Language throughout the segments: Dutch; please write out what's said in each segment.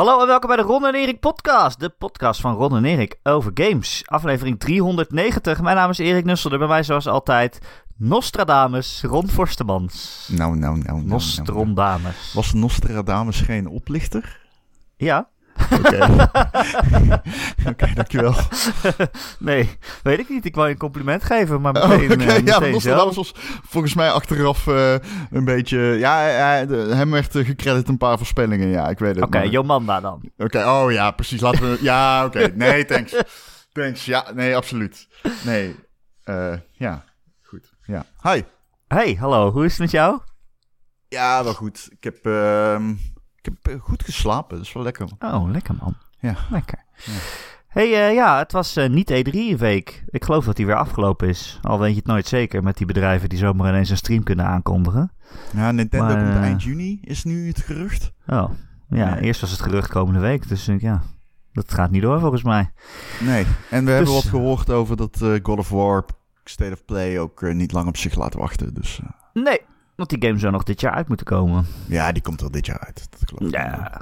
Hallo en welkom bij de Ron en Erik podcast. De podcast van Ron en Erik over games. Aflevering 390. Mijn naam is Erik Nusselder. Bij mij zoals altijd Nostradamus, Ron Forstemans. Nou, nou, nou, nou. Nostrondamus. Was Nostradamus geen oplichter? Ja. Oké, Oké, dankjewel. nee, weet ik niet. Ik wou je een compliment geven, maar Oh, meteen, Oké, eh, ja, meteen zelf. was volgens mij achteraf eh, een beetje... Ja, hij- de- hem werd gecredit een paar voorspellingen, ja, ik weet het. Oké, maar- Jomanda dan. Oké, oh ja, precies. Laten we... Ja, oké. Nee, thanks. Thanks, ja, nee, absoluut. Nee, eh, ja, goed. Ja. Hi. Hey, hallo. Hoe is het met jou? Ja, wel goed. Ik heb, ehm, ik heb eh, goed geslapen, dat is wel lekker. Oh, lekker man. Ja. Lekker. Ja. Hey, eh, ja, het was eh, niet E3-week. Ik geloof dat die weer afgelopen is. Al weet je het nooit zeker met die bedrijven die zomaar ineens een stream kunnen aankondigen. Ja, Nintendo Maar, komt eind juni, is nu het gerucht. Oh, ja, Nee. eerst was het gerucht komende week. Dus ja, dat gaat niet door volgens mij. Nee, en we hebben Dus- wat gehoord over dat God of War State of Play ook niet lang op zich laat wachten. Dus Nee, want die game zou nog dit jaar uit moeten komen. ja, die komt wel dit jaar uit. Dat klopt. Ja,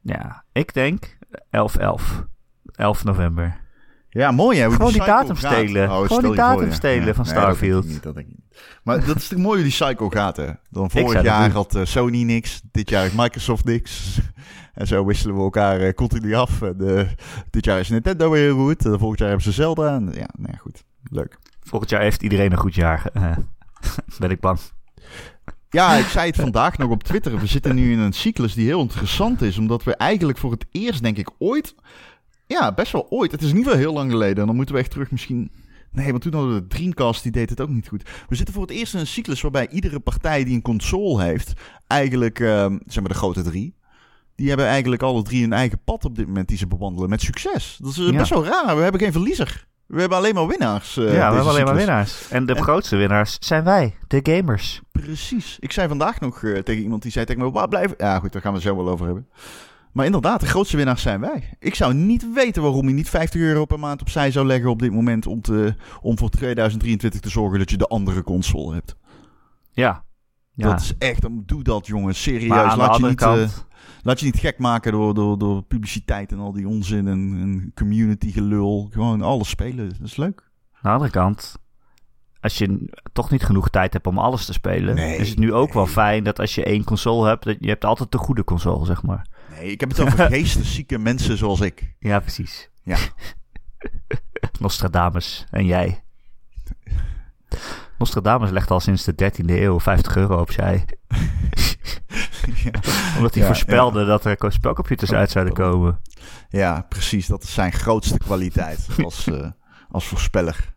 ja ik denk 11-11. 11 november. Ja, mooi hè. Gewoon die datum gaat. stelen. Oh, Gewoon die voor, datum ja. stelen Ja, van nee, dat denk ik Starfield. niet, dat denk ik niet. Maar dat is toch mooi hoe die cycle gaat hè. Dan vorig dat jaar had eh, Sony niks, dit jaar heeft Microsoft niks. en zo wisselen we elkaar eh, continu af. En, eh, dit jaar is Nintendo weer goed. En volgend jaar hebben ze Zelda. En, ja, nou ja, goed. Leuk. Volgend jaar heeft iedereen een goed jaar. ben ik bang. Ja, ik zei het vandaag nog op Twitter. We zitten nu in een cyclus die heel interessant is. Omdat we eigenlijk voor het eerst, denk ik, ooit... Ja, best wel ooit. Het is niet wel heel lang geleden. En dan moeten we echt terug misschien... Nee, want toen hadden we de Dreamcast, die deed het ook niet goed. We zitten voor het eerst in een cyclus waarbij iedere partij die een console heeft... eigenlijk, ehm, zeg maar de grote drie... Die hebben eigenlijk alle drie een eigen pad op dit moment die ze bewandelen met succes. Dat is Ja. best wel raar. We hebben geen verliezer. We hebben alleen maar winnaars. eh, ja, we hebben alleen maar winnaars. En de En- grootste winnaars zijn wij, de gamers. Precies. Ik zei vandaag nog eh, tegen iemand die zei tegen me, waar blijven... Ja goed, daar gaan we het zo wel over hebben. Maar inderdaad, de grootste winnaars zijn wij. Ik zou niet weten waarom je niet 50 euro per maand opzij zou leggen op dit moment... om, te, om voor 2023 te zorgen dat je de andere console hebt. Ja. ja. Dat is echt, doe dat jongen, serieus. Laat je, niet, eh, kant... laat je niet gek maken door, door, door publiciteit en al die onzin en, en community gelul. Gewoon alles spelen, dat is leuk. Aan de andere kant, als je toch niet genoeg tijd hebt om alles te spelen, Nee, is het nu ook wel fijn dat als je één console hebt, dat je hebt altijd de goede console, zeg maar. Nee, ik heb het over geesteszieke mensen zoals ik. Ja, precies. Ja. Nostradamus en jij. Nostradamus legt al sinds de 13e eeuw 50 euro opzij. Omdat hij voorspelde dat er spelcomputers uit zouden komen. Ja, precies. Dat is zijn grootste kwaliteit als, eh, als voorspeller.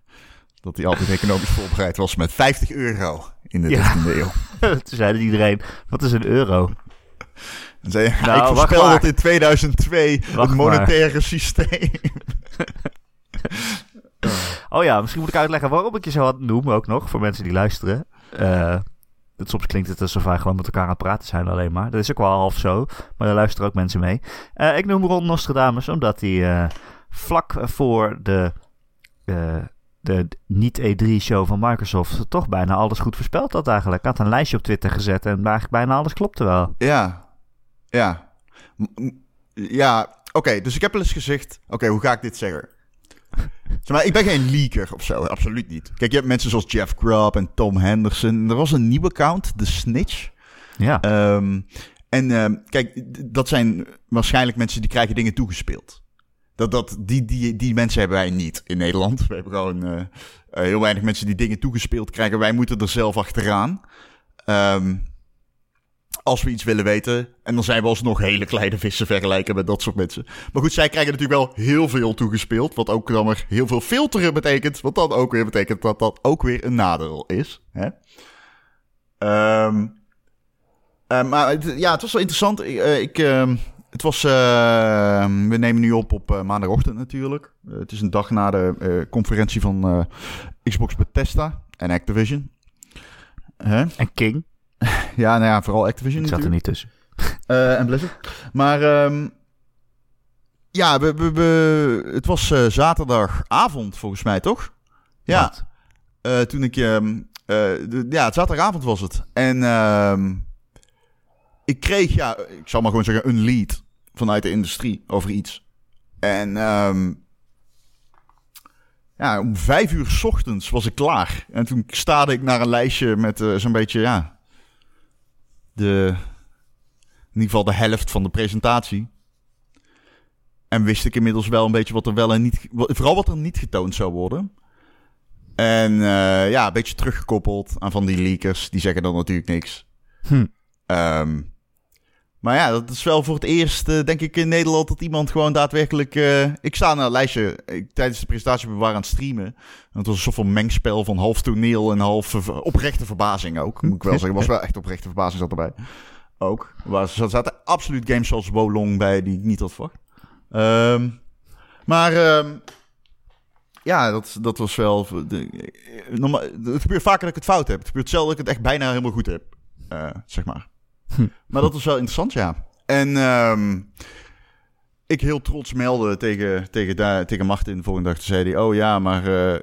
Dat hij altijd economisch voorbereid was met 50 euro in de Ja. 13e eeuw. Toen zeide iedereen, wat is een euro? En zei, Nou, ik voorspel maar. dat in 2002 Wacht het monetaire systeem... Oh ja, misschien moet ik uitleggen waarom ik je zo had noemen ook nog, voor mensen die luisteren. Eh, soms klinkt het alsof wij gewoon met elkaar aan het praten zijn alleen maar. Dat is ook wel half zo, maar daar luisteren ook mensen mee. Eh, ik noem Ron Nostradamus omdat hij eh, vlak voor de, eh, de niet-E3-show van Microsoft toch bijna alles goed voorspeld had eigenlijk. Ik had een lijstje op Twitter gezet en eigenlijk bijna alles klopte wel. Ja, ja. Ja, oké. dus ik heb wel eens gezegd... Oké, hoe ga ik dit zeggen? Zeg maar, ik ben geen leaker of zo. Absoluut niet. Kijk, je hebt mensen zoals Jeff Grubb en Tom Henderson. Er was een nieuw account, The Snitch. Ja, Ehm, en ehm, kijk, dat zijn waarschijnlijk mensen die krijgen dingen toegespeeld. Dat, dat, die, die, die mensen hebben wij niet in Nederland. We hebben gewoon eh, eh, heel weinig mensen die dingen toegespeeld krijgen. Wij moeten er zelf achteraan. Ehm, als we iets willen weten. En dan zijn we alsnog hele kleine vissen vergelijken met dat soort mensen. Maar goed, zij krijgen natuurlijk wel heel veel toegespeeld. Wat ook dan weer heel veel filteren betekent. Wat dan ook weer betekent dat dat ook weer een nadeel is. Hè? Ehm, eh, maar ja, het was wel interessant. Ik, eh, ik, ehm, het was, eh, we nemen nu op op eh, maandagochtend natuurlijk. Het is een dag na de conferentie van Xbox Bethesda en Activision. En King, Ja, nou ja, vooral Activision ik zat er niet tussen. Eh, en Blizzard. Maar ehm, ja, we, we, we- het was eh, zaterdagavond volgens mij, toch? Ja, eh, toen ik... ehm, eh, de- ja, zaterdagavond was het. En ehm, ik kreeg, ja, ik zal maar gewoon zeggen, een lead vanuit de industrie over iets. En ehm, ja, om vijf uur 's ochtends was ik klaar. En toen staarde ik naar een lijstje met zo'n beetje, ja, de, in ieder geval de helft van de presentatie. En wist ik inmiddels wel een beetje wat er wel en niet, vooral wat er niet getoond zou worden. En eh, ja, een beetje teruggekoppeld aan van die leakers. Die zeggen dan natuurlijk niks. Hm. Ehm, maar ja, dat is wel voor het eerst, eh, denk ik, in Nederland dat iemand gewoon daadwerkelijk... eh, ik sta naar een lijstje ik, tijdens de presentatie, we waren aan het streamen. En het was een soort van mengspel van half toneel en half oprechte verbazing ook. Moet ik wel zeggen, was wel echt oprechte verbazing zat erbij. Ook. Er zaten absoluut games zoals Wolong bij die ik niet had verwacht. Ehm, maar ehm, ja, dat, dat was wel... De, normaal, het gebeurt vaker dat ik het fout heb. Het gebeurt zelden dat ik het echt bijna helemaal goed heb. eh, zeg maar. Hm. Maar dat was wel interessant, ja. En ehm, ik heel trots meldde tegen, tegen, tegen Martin de volgende dag. Toen zei hij, oh ja, maar eh,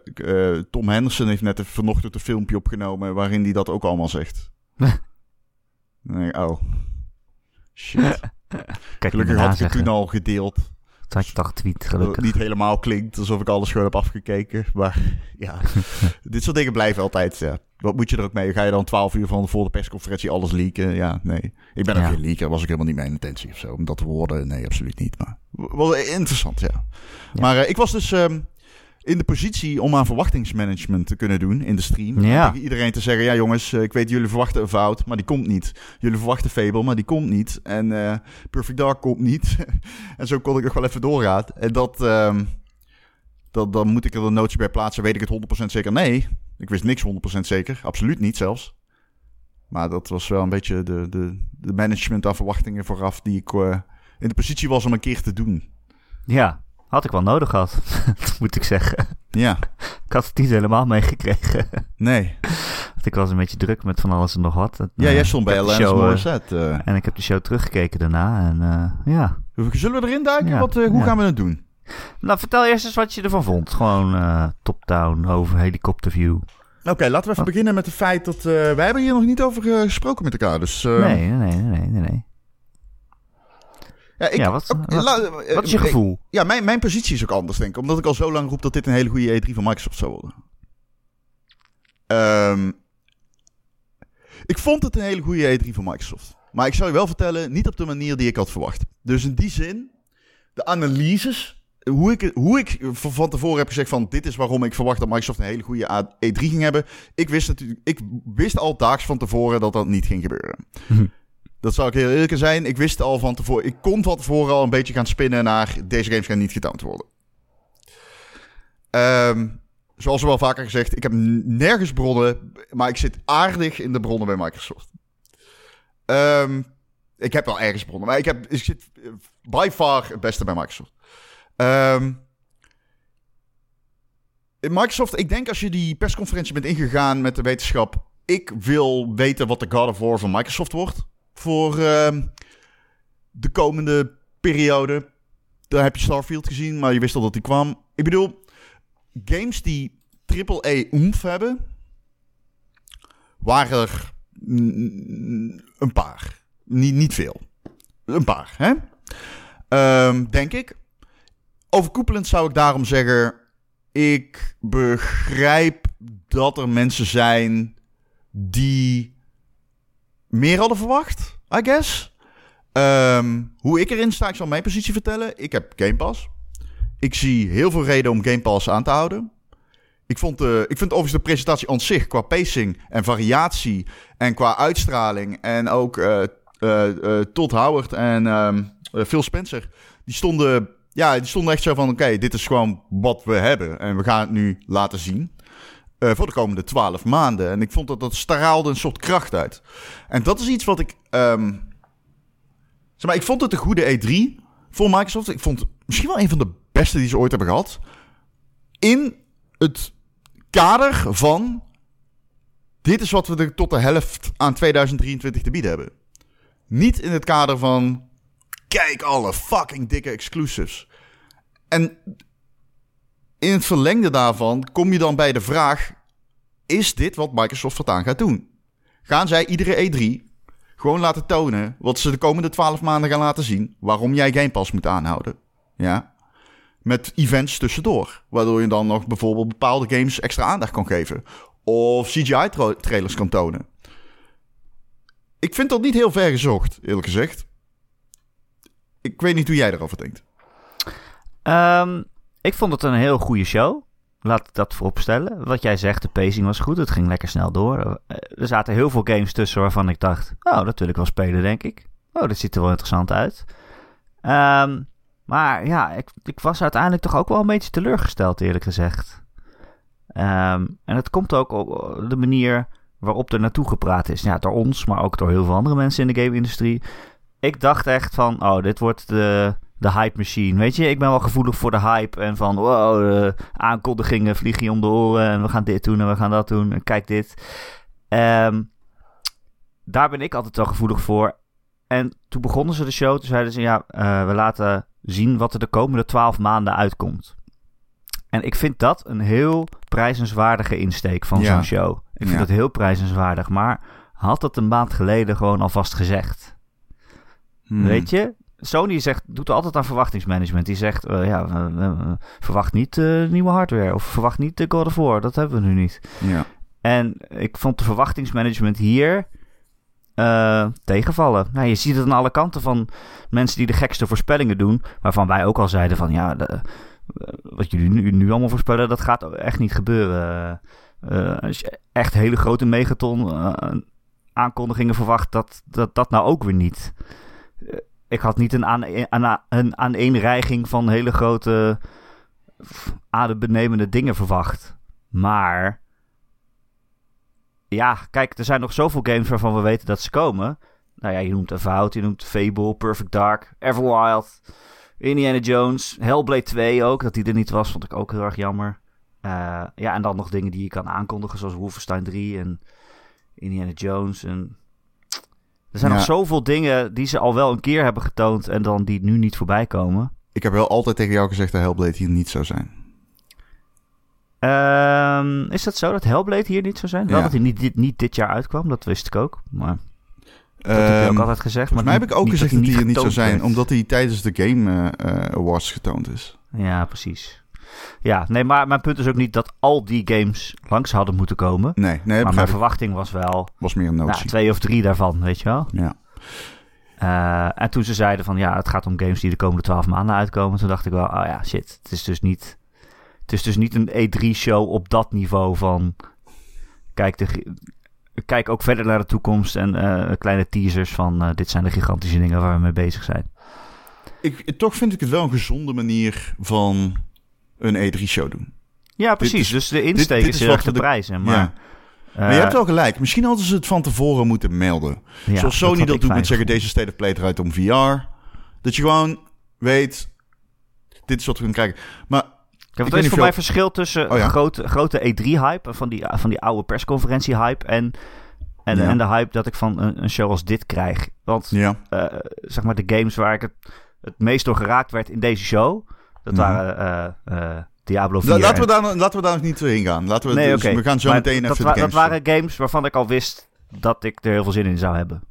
eh, Tom Henderson heeft net vanochtend een filmpje opgenomen... waarin hij dat ook allemaal zegt. Dan denk ik, oh, shit. Kijk, Gelukkig had ik het toen al gedeeld. Het gelukkig. niet helemaal klinkt alsof ik alles gewoon heb afgekeken. Maar ja, dit soort dingen blijven altijd. Ja. Wat moet je er ook mee? Ga je dan 12 uur van voor de persconferentie alles leaken? Ja, nee. Ik ben ook Ja. geen leaker. Was ik helemaal niet mijn intentie of zo. Om dat te worden? Nee, absoluut niet. Maar wel interessant, ja. Ja. Maar eh, ik was dus ehm, in de positie om aan verwachtingsmanagement te kunnen doen in de stream. Ja. Tegen iedereen te zeggen, ja jongens, eh, ik weet jullie verwachten een fout, maar die komt niet. Jullie verwachten Fable, maar die komt niet. En eh, Perfect Dark komt niet. en zo kon ik nog wel even doorgaan. En dat, ehm, dat, dan moet ik er een nootje bij plaatsen. Weet ik het 100% zeker? Nee, ik wist niks 100% zeker. Absoluut niet zelfs. Maar dat was wel een beetje de, de, de management aan verwachtingen vooraf die ik eh, in de positie was om een keer te doen. Ja, had ik wel nodig gehad, moet ik zeggen. Ja, Ik had het niet helemaal meegekregen. nee. Want ik was een beetje druk met van alles en nog wat. En, Ja, eh, jij stond ik bij Alanis show, eh, Morissette. eh. En ik heb de show teruggekeken daarna. En eh, ja. Zullen we erin duiken? Ja, Wat, eh, hoe ja. gaan we het doen? Nou, vertel eerst eens wat je ervan vond. Gewoon eh, top-down over helikopterview. Oké, laten we even Wat? beginnen met het feit dat... eh, wij hebben hier nog niet over eh, gesproken met elkaar. Dus, eh, nee, nee, nee, nee, nee, nee. Ja, ik, Ja, wat- wat- la- Wat is je eh, gevoel? Ja, mijn, mijn positie is ook anders, denk ik. Omdat ik al zo lang roep dat dit een hele goede E3 van Microsoft zou worden. Ehm, ik vond het een hele goede E3 van Microsoft. Maar ik zal je wel vertellen, niet op de manier die ik had verwacht. Dus in die zin, de analyses, hoe ik, hoe ik van tevoren heb gezegd van... dit is waarom ik verwacht dat Microsoft een hele goede A- E3 ging hebben. Ik wist natuurlijk, ik wist al daags van tevoren dat dat niet ging gebeuren. Dat zou ik heel eerlijk zijn. Ik wist al van tevoren. Ik kon van tevoren al een beetje gaan spinnen naar deze games gaan niet getoond worden. Ehm, zoals we wel vaker gezegd, ik heb nergens bronnen, maar ik zit aardig in de bronnen bij Microsoft. Ehm, ik heb wel ergens bronnen, maar ik, heb, ik zit eh, by far het beste bij Microsoft. Ehm, Microsoft, ik denk als je die persconferentie bent ingegaan met de wetenschap, ik wil weten wat de God of War van Microsoft wordt voor ehm, de komende periode. Daar heb je Starfield gezien, maar je wist al dat die kwam. Ik bedoel, games die triple-A oomf hebben, waren er een paar. Niet, niet veel. Een paar, hè? Ehm, denk ik. Overkoepelend zou ik daarom zeggen... Ik begrijp dat er mensen zijn die meer hadden verwacht, I guess. Ehm, hoe ik erin sta, ik zal mijn positie vertellen. Ik heb Game Pass. Ik zie heel veel reden om Game Pass aan te houden. Ik, vond de, ik vind overigens de presentatie aan zich qua pacing en variatie en qua uitstraling en ook eh, Todd Howard en ehm, eh, Phil Spencer, die stonden, ja, die stonden echt zo van, oké, dit is gewoon wat we hebben en we gaan het nu laten zien. Eh, voor de komende twaalf maanden. En ik vond dat dat straalde een soort kracht uit. En dat is iets wat ik. ehm, zeg maar, ik vond het een goede E3 voor Microsoft. Ik vond het misschien wel een van de beste die ze ooit hebben gehad. In het kader van. Dit is wat we er tot de helft aan 2023 te bieden hebben. Niet in het kader van. Kijk alle fucking dikke exclusives. En in het verlengde daarvan kom je dan bij de vraag: is dit wat Microsoft voortaan gaat doen? Gaan zij iedere E3 Gewoon laten tonen wat ze de komende twaalf maanden gaan laten zien. Waarom jij Game Pass moet aanhouden. Ja. Met events tussendoor. Waardoor je dan nog bijvoorbeeld bepaalde games extra aandacht kan geven. Of CGI-trailers kan tonen. Ik vind dat niet heel ver gezocht, eerlijk gezegd. Ik weet niet hoe jij erover denkt. Ehm, ik vond het een heel goede show. Laat ik dat vooropstellen. Wat jij zegt, de pacing was goed. Het ging lekker snel door. Eh, er zaten heel veel games tussen waarvan ik dacht... Oh, dat wil ik wel spelen, denk ik. Oh, dit ziet er wel interessant uit. Ehm, maar ja, ik, ik, was uiteindelijk toch ook wel een beetje teleurgesteld, eerlijk gezegd. Ehm, en het komt ook op de manier waarop er naartoe gepraat is. Ja, door ons, maar ook door heel veel andere mensen in de game-industrie. Ik dacht echt van, oh, dit wordt de, de hype machine. Weet je, ik ben wel gevoelig voor de hype. En van, wow, de aankondigingen vliegen je om de oren. En we gaan dit doen en we gaan dat doen. En kijk dit. Um, daar ben ik altijd wel gevoelig voor. En toen begonnen ze de show. Toen zeiden ze, ja, uh, we laten zien wat er de komende twaalf maanden uitkomt. En ik vind dat een heel prijzenswaardige insteek van zo'n show. Ik vind ja. dat heel prijzenswaardig. Maar had dat een maand geleden gewoon alvast gezegd. Hmm. Weet je? Sony zegt, doet altijd aan verwachtingsmanagement. Die zegt, uh, ja, uh, verwacht niet uh, nieuwe hardware. Of verwacht niet de God of War. Dat hebben we nu niet. Ja. En ik vond de verwachtingsmanagement hier tegenvallen. Nou, je ziet het aan alle kanten van mensen die de gekste voorspellingen doen. Waarvan wij ook al zeiden van, ja, de, wat jullie nu, nu allemaal voorspellen, dat gaat echt niet gebeuren. als je echt hele grote megaton aankondigingen verwacht, dat, dat dat nou ook weer niet ik had niet een, aan, een, een aaneenreiging van hele grote adembenemende dingen verwacht. Maar ja, kijk, er zijn nog zoveel games waarvan we weten dat ze komen. Nou ja, je noemt Avowed, je noemt Fable, Perfect Dark, Everwild, Indiana Jones, Hellblade 2 ook. Dat die er niet was, vond ik ook heel erg jammer. Uh, ja, en dan nog dingen die je kan aankondigen, zoals Wolfenstein 3 en Indiana Jones en er zijn ja. nog zoveel dingen die ze al wel een keer hebben getoond en dan die nu niet voorbij komen. Ik heb wel altijd tegen jou gezegd dat Hellblade hier niet zou zijn. Um, is dat zo dat Hellblade hier niet zou zijn? Ja. Wel dat hij niet dit, niet dit jaar uitkwam, dat wist ik ook. Maar dat um, heb je ook Ehm, altijd gezegd. Volgens mij Maar heb ik ook gezegd dat hij hier niet zou zijn, werd. omdat hij tijdens de Game eh, eh, Awards getoond is. Ja, precies. Ja, nee, maar mijn punt is ook niet dat al die games langs hadden moeten komen. Nee, nee, maar mijn ik. verwachting was wel was meer een nou, notie. twee of drie daarvan, weet je wel. Ja. Eh, en toen ze zeiden van ja, het gaat om games die de komende twaalf maanden uitkomen. Toen dacht ik wel, oh ja, shit. Het is dus niet, het is dus niet een E3-show op dat niveau van... Kijk, de, kijk ook verder naar de toekomst en eh, kleine teasers van... eh, dit zijn de gigantische dingen waar we mee bezig zijn. Ik, toch vind ik het wel een gezonde manier van een E3-show doen. Ja, precies. is- dus de insteek dit is is wat de de- prijzen. Maar, ja. eh, Maar je hebt wel gelijk. Misschien hadden ze het van tevoren moeten melden. ja, Zoals Sony dat, ik doet met zeggen, deze State of Play eruit om VR. Dat je gewoon weet, dit is wat we gaan krijgen. Maar Ik weet is voor mij verschil tussen Oh ja. grote, grote E3-hype, van die, van die oude persconferentie-hype, en, en, Ja. en de hype dat ik van een, een show als dit krijg. Want ja, eh, zeg maar de games waar ik het, het meest door geraakt werd in deze show, dat Mhm. waren eh, eh, Diablo 4. La- laten, we daar, laten we daar nog niet heen gaan. Laten we, nee, dus we gaan zo Maar meteen dat, even wa- dat waren games waarvan ik al wist dat ik er heel veel zin in zou hebben.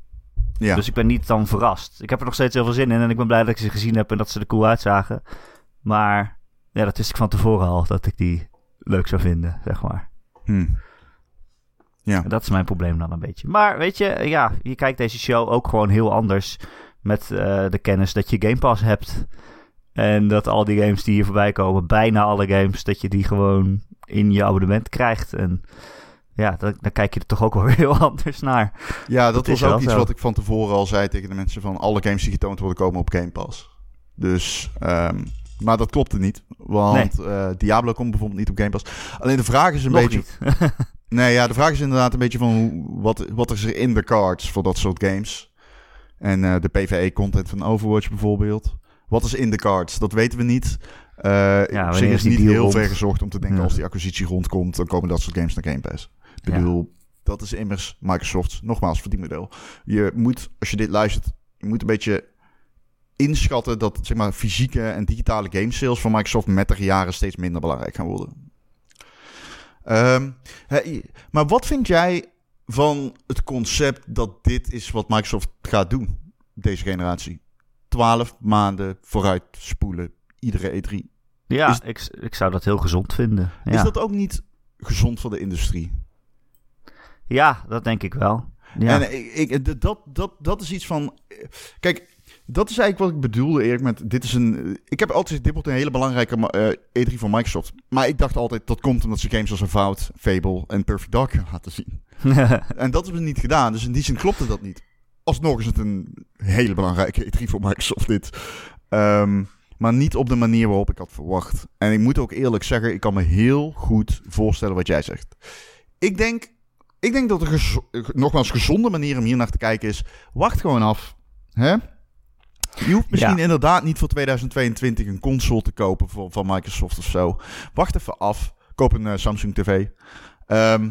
Ja. Dus ik ben niet dan verrast. Ik heb er nog steeds heel veel zin in en ik ben blij dat ik ze gezien heb en dat ze er cool uitzagen. Maar ja, dat wist ik van tevoren al, dat ik die leuk zou vinden, zeg maar. Hm. Ja. En Dat is mijn probleem dan een beetje. Maar weet je, ja, je kijkt deze show ook gewoon heel anders met eh, de kennis dat je Game Pass hebt. En dat al die games die hier voorbij komen, bijna alle games, dat je die gewoon in je abonnement krijgt. En ja, dan, dan kijk je er toch ook wel weer heel anders naar. Ja, dat, was ook iets zo. wat ik van tevoren al zei tegen de mensen van alle games die getoond worden komen op Game Pass. Dus, ehm, maar dat klopte niet. Want eh, Diablo komt bijvoorbeeld niet op Game Pass. Alleen de vraag is een Nog beetje... Nee, ja, de vraag is inderdaad een beetje van hoe, wat, wat is er in de cards voor dat soort games. En eh, de PvE-content van Overwatch bijvoorbeeld. Wat is in de cards? Dat weten we niet. Eh op wanneer zich is niet heel rond? ver gezocht om te denken Ja. als die acquisitie rondkomt, dan komen dat soort games naar Game Pass. Ik Ja. bedoel, dat is immers Microsoft, nogmaals, verdienmodel. Je moet, als je dit luistert, je moet een beetje inschatten dat zeg maar, fysieke en digitale game sales van Microsoft met de jaren steeds minder belangrijk gaan worden. Ehm, maar wat vind jij van het concept dat dit is wat Microsoft gaat doen, deze generatie. 12 maanden vooruit spoelen, iedere E3. Ja, Is- ik, ik zou dat heel gezond vinden. Ja, Is dat ook niet gezond voor de industrie? ja dat denk ik wel. Ja. En ik, ik, d- dat, dat, dat is iets van. Kijk, dat is eigenlijk wat ik bedoelde, Erik. Met dit is een. Ik heb altijd dit wordt een hele belangrijke eh, E3 van Microsoft. Maar ik dacht altijd, dat komt omdat ze games als Avowed, Fable en Perfect Dark gaan laten zien. En dat hebben ze niet gedaan. Dus in die zin klopte dat niet. Alsnog is het een hele belangrijke E3 voor Microsoft, dit. Ehm, maar niet op de manier waarop ik had verwacht. En ik moet ook eerlijk zeggen, ik kan me heel goed voorstellen wat jij zegt. Ik denk, ik denk dat een nogmaals gezonde manier om hier naar te kijken is... Wacht gewoon af. Hè? Je hoeft misschien Ja. inderdaad niet voor 2022 een console te kopen van, van Microsoft of zo. Wacht even af. Koop een eh, Samsung TV. Ehm,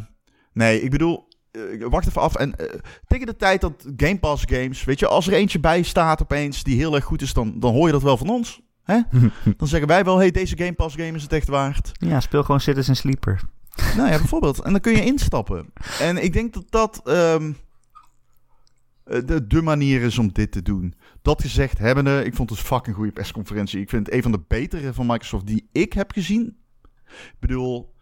nee, ik bedoel, eh, wacht even af. En eh, tegen de tijd dat Game Pass games, weet je, als er eentje bij staat opeens die heel erg goed is, dan, dan hoor je dat wel van ons. Hè? Dan zeggen wij wel, hey, deze Game Pass game is het echt waard. ja, speel gewoon Citizen Sleeper. Nou ja, bijvoorbeeld. En dan kun je instappen. En ik denk dat dat eh, de, de manier is om dit te doen. Dat gezegd hebbende, ik vond het een fucking goede persconferentie. Ik vind het een van de betere van Microsoft die ik heb gezien. Ik bedoel,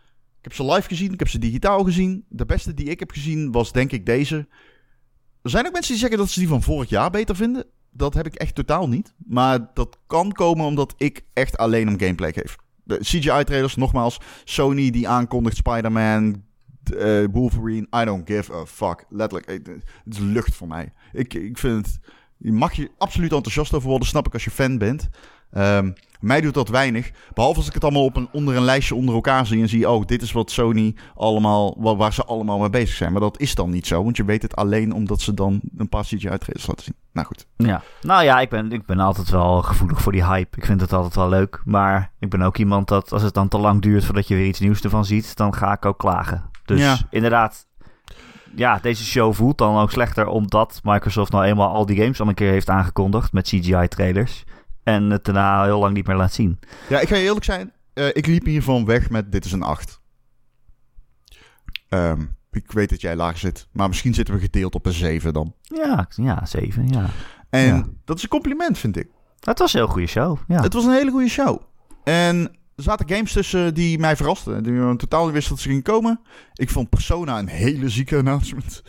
ik heb ze live gezien, ik heb ze digitaal gezien. De beste die ik heb gezien was denk ik deze. Er zijn ook mensen die zeggen dat ze die van vorig jaar beter vinden. Dat heb ik echt totaal niet. Maar dat kan komen omdat ik echt alleen om gameplay geef. De CGI-trailers, nogmaals, Sony die aankondigt Spider-Man, eh, Wolverine. I don't give a fuck. Letterlijk, het is lucht voor mij. Ik, ik vind het... Je mag je absoluut enthousiast over worden, snap ik als je fan bent. Ehm, mij doet dat weinig. Behalve als ik het allemaal op een, onder een lijstje onder elkaar zie en zie... oh, dit is wat Sony allemaal... Waar, ze allemaal mee bezig zijn. Maar dat is dan niet zo, want je weet het alleen omdat ze dan een paar CGI-trailers laten zien. Nou goed. Ja, nou ja, ik ben, ik ben altijd wel gevoelig voor die hype. Ik vind het altijd wel leuk. Maar ik ben ook iemand dat als het dan te lang duurt voordat je weer iets nieuws ervan ziet, dan ga ik ook klagen. Dus Ja. inderdaad, ja, deze show voelt dan ook slechter omdat Microsoft nou eenmaal al die games al een keer heeft aangekondigd met CGI-trailers. En het daarna heel lang niet meer laat zien. Ja, ik ga je eerlijk zijn. eh, ik liep hiervan weg met dit is een 8. Ehm, ik weet dat jij laag zit. Maar misschien zitten we gedeeld op een 7 dan. Ja, ja, zeven, ja. En Ja. dat is een compliment, vind ik. Het was een heel goede show, ja. Het was een hele goede show. En er zaten games tussen die mij verrasten. Die we totaal niet wisten dat ze gingen komen. Ik vond Persona een hele zieke announcement.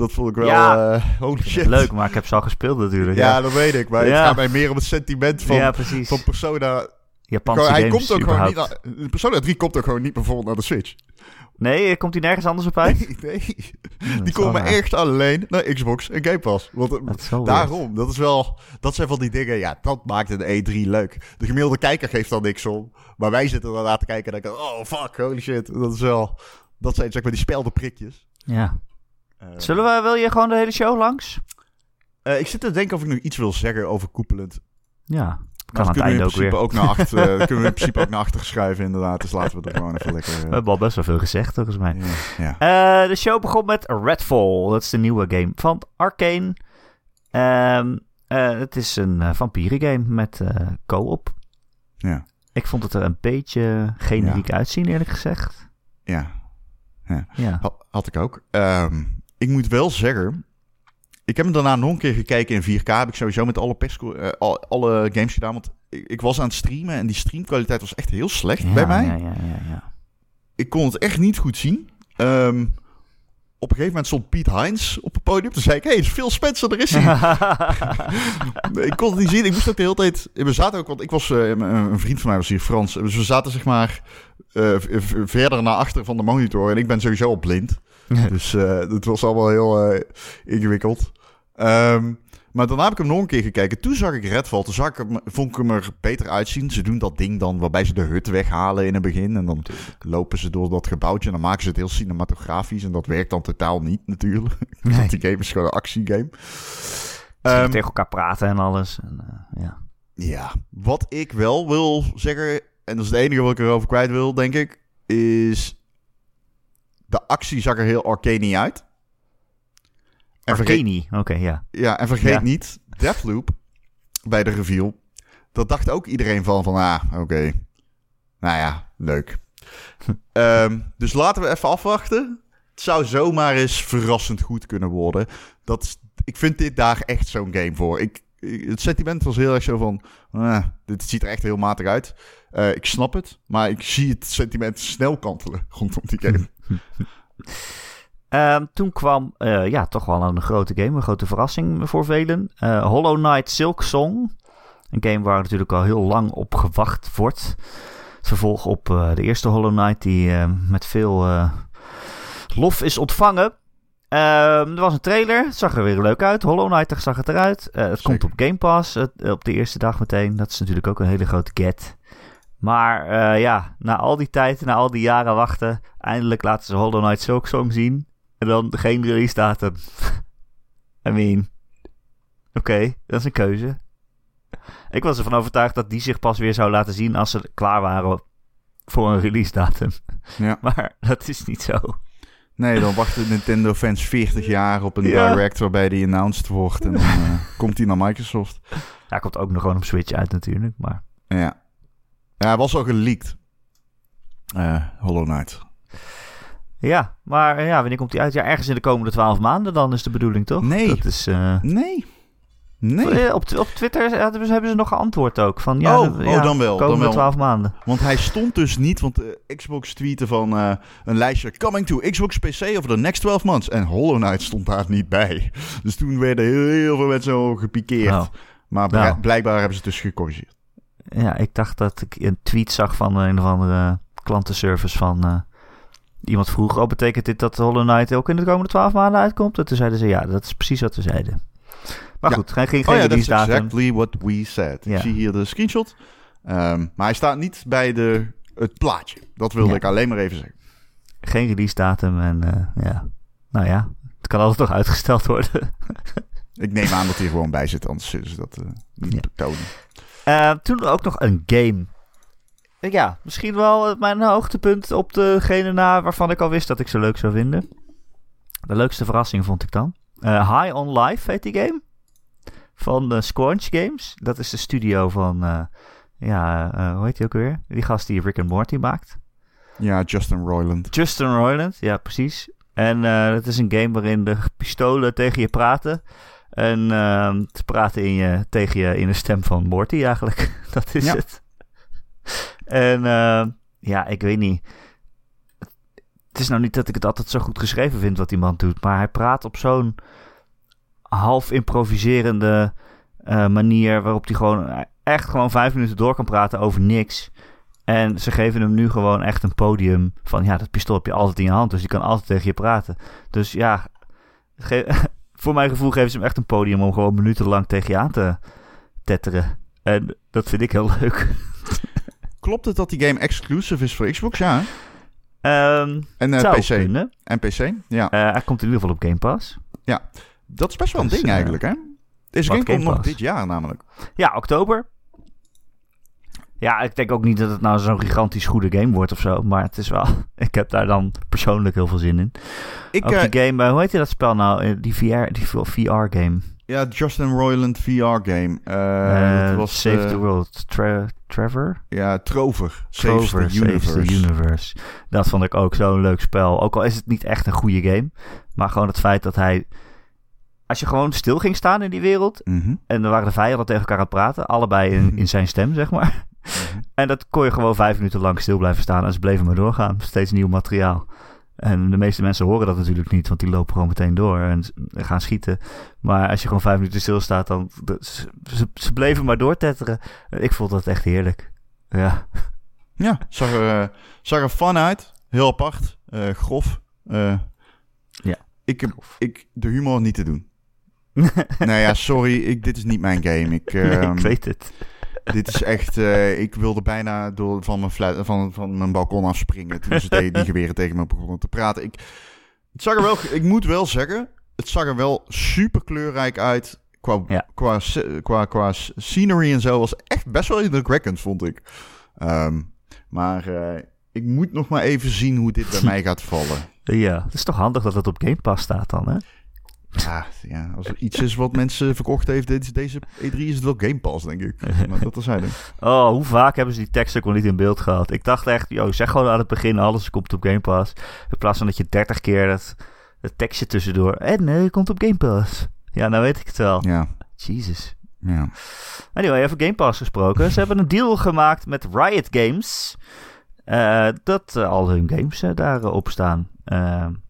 Dat vond ik wel... Ja. eh, holy shit. Leuk, maar ik heb ze al gespeeld natuurlijk. Ja, dat weet ik. Maar het Ja. gaat mij meer om het sentiment van, ja precies. van Persona. Japanse Gewoon, hij games komt ook gewoon niet Persona 3 komt ook gewoon niet bijvoorbeeld naar de Switch. Nee, komt hij nergens anders op uit? Nee, Die komen raar. echt alleen naar Xbox en Game Pass. Want eh, Dat weird. daarom, dat is wel... Dat zijn van die dingen, ja, dat maakt een E3 leuk. De gemiddelde kijker geeft dan niks om. Maar wij zitten er naar te kijken en denken... Oh, fuck, holy shit. Dat is wel... Dat zijn zeg maar die speldenprikjes. Ja. Eh, Zullen we, wil je gewoon de hele show langs? eh, ik zit te denken of ik nog iets wil zeggen over koepelend. Ja, kan aan het kunnen we in einde ook principe weer. ook naar achter, eh, kunnen we in principe ook naar achter schuiven inderdaad. Dus laten we er gewoon even lekker... We eh, hebben al best wel veel gezegd, volgens mij. ja, ja. De show begon met Redfall. Dat is de nieuwe game van Arcane. Ehm, eh, het is een eh vampierengame met co-op. Ja. Ik vond het er een beetje generiek uitzien, eerlijk gezegd. ja. Ja. Had, had ik ook. Ehm, ik moet wel zeggen. Ik heb hem daarna nog een keer gekeken in 4K. Heb ik sowieso met alle, eh, al- alle games gedaan. Want ik, ik was aan het streamen en die streamkwaliteit was echt heel slecht Ja, bij mij. Ja, ja, ja, ja. Ik kon het echt niet goed zien. Ehm, op een gegeven moment stond Piet Heinz op het podium. Toen zei ik, hé, hey, is Phil Spencer, daar is hij. Ik kon het niet zien. Ik moest ook de hele tijd... We zaten ook, want ik was... eh, een vriend van mij was hier, Frans. Dus we zaten zeg maar eh, verder naar achter van de monitor. En ik ben sowieso al blind. Dus eh het was allemaal heel eh, ingewikkeld. Ehm, maar daarna heb ik hem nog een keer gekeken. Toen zag ik Redfall. Toen zag ik hem, vond ik hem er beter uitzien. Ze doen dat ding dan waarbij ze de hut weghalen in het begin. En dan lopen ze door dat gebouwtje. En dan maken ze het heel cinematografisch. En dat werkt dan totaal niet natuurlijk. Nee. Want die game is gewoon een actiegame. Ze Ehm, tegen elkaar praten en alles. En, eh, ja. ja, wat ik wel wil zeggen, en dat is het enige wat ik erover kwijt wil, denk ik, is de actie zag er heel arcane uit. En Arcane, oké, ja. ja, en vergeet Ja. niet, Deathloop, bij de reveal, dat dacht ook iedereen van, van ah, oké, nou ja, leuk. Ehm, dus laten we even afwachten. het zou zomaar eens verrassend goed kunnen worden. Dat, is- ik vind dit daar echt zo'n game voor. Ik, ik- het sentiment was heel erg zo van... ah, dit ziet er echt heel matig uit. Eh, ik snap het, maar ik zie het sentiment snel kantelen rondom die game. Ehm, toen kwam eh, ja, toch wel een grote game, een grote verrassing voor velen. Eh, Hollow Knight Silk Song. Een game waar natuurlijk al heel lang op gewacht wordt. Het vervolg op eh, de eerste Hollow Knight, die met veel lof is ontvangen. Ehm, er was een trailer, het zag er weer leuk uit. Hollow Knight zag het eruit. Het komt op Game Pass op de eerste dag meteen. Dat is natuurlijk ook een hele grote get. Maar eh, ja, na al die tijd, na al die jaren wachten, eindelijk laten ze Hollow Knight Silk Song zien. En dan geen release datum. I mean, oké, dat is een keuze. Ik was ervan overtuigd dat die zich pas weer zou laten zien als ze klaar waren voor een release datum. Ja. Maar dat is niet zo. Nee, dan wachten Nintendo fans 40 jaar op een Ja. direct waarbij die announced wordt. En dan eh, komt die naar Microsoft. Ja, hij komt ook nog gewoon op Switch uit natuurlijk. Maar Ja, ja hij was al geleakt. Eh, Hollow Knight. ja, maar ja, wanneer komt hij uit? Ja, ergens in de komende twaalf maanden dan is de bedoeling, toch? Nee. Dat is... eh, Nee. Nee. eh, Op, op Twitter hebben ze, hebben ze nog geantwoord ook. Van, ja, Oh, oh, ja, dan wel, dan Komende twaalf maanden. Want hij stond dus niet, want Xbox tweette van een lijstje coming to Xbox PC over the next 12 months. En Hollow Knight stond daar niet bij. Dus toen werden heel, heel veel mensen gepikeerd. Oh. Maar Nou. blijkbaar hebben ze het dus gecorrigeerd. Ja, ik dacht dat ik een tweet zag van een of andere klantenservice van... eh, iemand vroeg, oh, betekent dit dat Hollow Knight ook in de komende twaalf maanden uitkomt? En toen zeiden ze, ja, dat is precies wat ze zeiden. Maar Ja. goed, geen, geen, Oh geen ja, dat is release datum. exactly what we said. Ja. Ik zie hier de screenshot. Ehm, maar hij staat niet bij de, het plaatje. Dat wilde Ja. ik alleen maar even zeggen. Geen release datum en eh, ja, nou ja, het kan altijd nog uitgesteld worden. Ik neem aan dat hij gewoon bij zit, anders zullen ze dat eh, niet Ja. betonen. Eh, toen ook nog een game. Eh, Ja, misschien wel eh, mijn hoogtepunt op degene na waarvan ik al wist dat ik ze leuk zou vinden. De leukste verrassing vond ik dan. High on Life heet die game. Van Squanch Games. Dat is de studio van, ja, hoe heet die ook weer? Die gast die Rick and Morty maakt. Ja, Justin Roiland. Justin Roiland, ja precies. En het is een game waarin de pistolen tegen je praten. En ehm te praten in je, tegen je in de stem van Morty eigenlijk. Dat is Ja. het. En ehm, ja, ik weet niet. Het is nou niet dat ik het altijd zo goed geschreven vind wat die man doet. Maar hij praat op zo'n half improviserende eh, manier. Waarop hij gewoon echt gewoon vijf minuten door kan praten over niks. En ze geven hem nu gewoon echt een podium van ja, dat pistool heb je altijd in je hand, dus die kan altijd tegen je praten. Dus ja, voor mijn gevoel geven ze hem echt een podium om gewoon minutenlang tegen je aan te tetteren. En dat vind ik heel leuk. Klopt het dat die game exclusive is voor Xbox? Ja. Ehm En eh, PC. kunnen. En PC? Ja. Eh, hij komt in ieder geval op Game Pass. Dat is best wel een Dus, ding eh, eigenlijk, hè? Deze wat game komt Game nog dit jaar namelijk. Ja, oktober. Ja, ik denk ook niet dat het nou zo'n gigantisch goede game wordt of zo. Maar het is wel. Ik heb daar dan persoonlijk heel veel zin in. Ik, Ook eh, die game, eh, hoe heet je dat spel nou? Eh, Die VR, die VR-game. ja, Justin Roiland VR-game. Dat was Save the World. Tra- Trevor? Ja, Trover. Saves Trover the Universe. Saves the Universe. Dat vond ik ook zo'n leuk spel. Ook al is het niet echt een goede game. Maar gewoon het feit dat hij... Als je gewoon stil ging staan in die wereld... Mhm. en er waren de vijanden tegen elkaar aan het praten... allebei in, in zijn stem, zeg maar. En dat kon je gewoon vijf minuten lang stil blijven staan... en ze bleven maar doorgaan. Steeds nieuw materiaal. En de meeste mensen horen dat natuurlijk niet... want die lopen gewoon meteen door en gaan schieten. Maar als je gewoon vijf minuten stilstaat... dan ze, bleven maar doortetteren. Ik vond dat echt heerlijk. Ja. Ja, zag er, eh, zag er fun uit. Heel apart. eh, grof. Eh, Ja. Ik heb ik, de humor niet te doen. nou ja, sorry. Ik, dit is niet mijn game. Ik, Nee, ehm, ik weet het. Dit is echt... eh, ik wilde bijna door, van, mijn flat, van, van mijn balkon afspringen... toen ze tegen die geweren tegen me begonnen te praten. Ik, het zag er wel... Ik moet wel zeggen... Het zag er wel super kleurrijk uit. Qua, Ja. qua, sce- qua, qua scenery en zo was echt best wel indrukwekkend, vond ik. Ehm, maar eh, ik moet nog maar even zien hoe dit bij mij gaat vallen. Ja, het is toch handig dat het op Game Pass staat dan, hè? Ja, ja, als er iets is wat mensen verkocht heeft deze, deze E3 is het wel Game Pass, denk ik. Maar dat zijn Oh, hoe vaak hebben ze die tekst ook al niet in beeld gehad? Ik dacht echt, joh, zeg gewoon aan het begin alles komt op Game Pass. In plaats van dat je 30 keer het, het tekstje tussendoor. En nee, komt op Game Pass. Ja, nou weet ik het wel. Ja. Jesus. Ja. Anyway, even Game Pass gesproken. Ze hebben een deal gemaakt met Riot Games. Uh, dat uh, al hun games uh, daarop staan.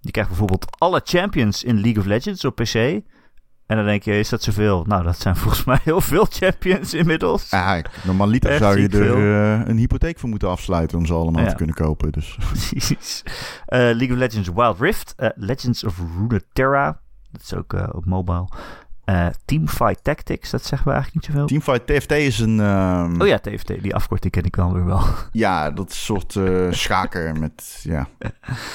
Je krijgt bijvoorbeeld alle champions in League of Legends op PC. En dan denk je, is dat zoveel? Nou, dat zijn volgens mij heel veel champions inmiddels. Ja, normaliter zou je er een hypotheek voor moeten afsluiten om ze allemaal ja. te kunnen kopen. Dus. Precies. League of Legends Wild Rift, Legends of Runeterra, dat is ook op mobile. Uh, Teamfight Tactics, dat zeggen we eigenlijk niet zoveel. Teamfight TFT is een... Um... Oh ja, TFT, die afkorting ken ik dan weer wel. Ja, dat is een soort uh, schaker met ja,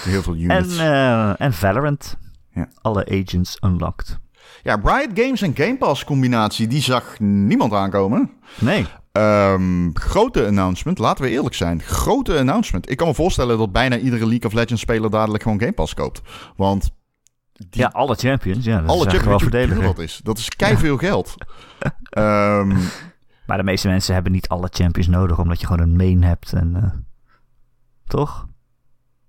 heel veel units. En, uh, en Valorant. Ja. Alle agents unlocked. Ja, Riot Games en Game Pass combinatie, die zag niemand aankomen. Nee. Um, grote announcement, laten we eerlijk zijn. Grote announcement. Ik kan me voorstellen dat bijna iedere League of Legends speler dadelijk gewoon Game Pass koopt. Want die, ja, alle champions. Ja, dat alle is champions, wel. Dat is. Dat is keiveel ja. geld. um, maar de meeste mensen hebben niet alle champions nodig, omdat je gewoon een main hebt. En, uh, toch?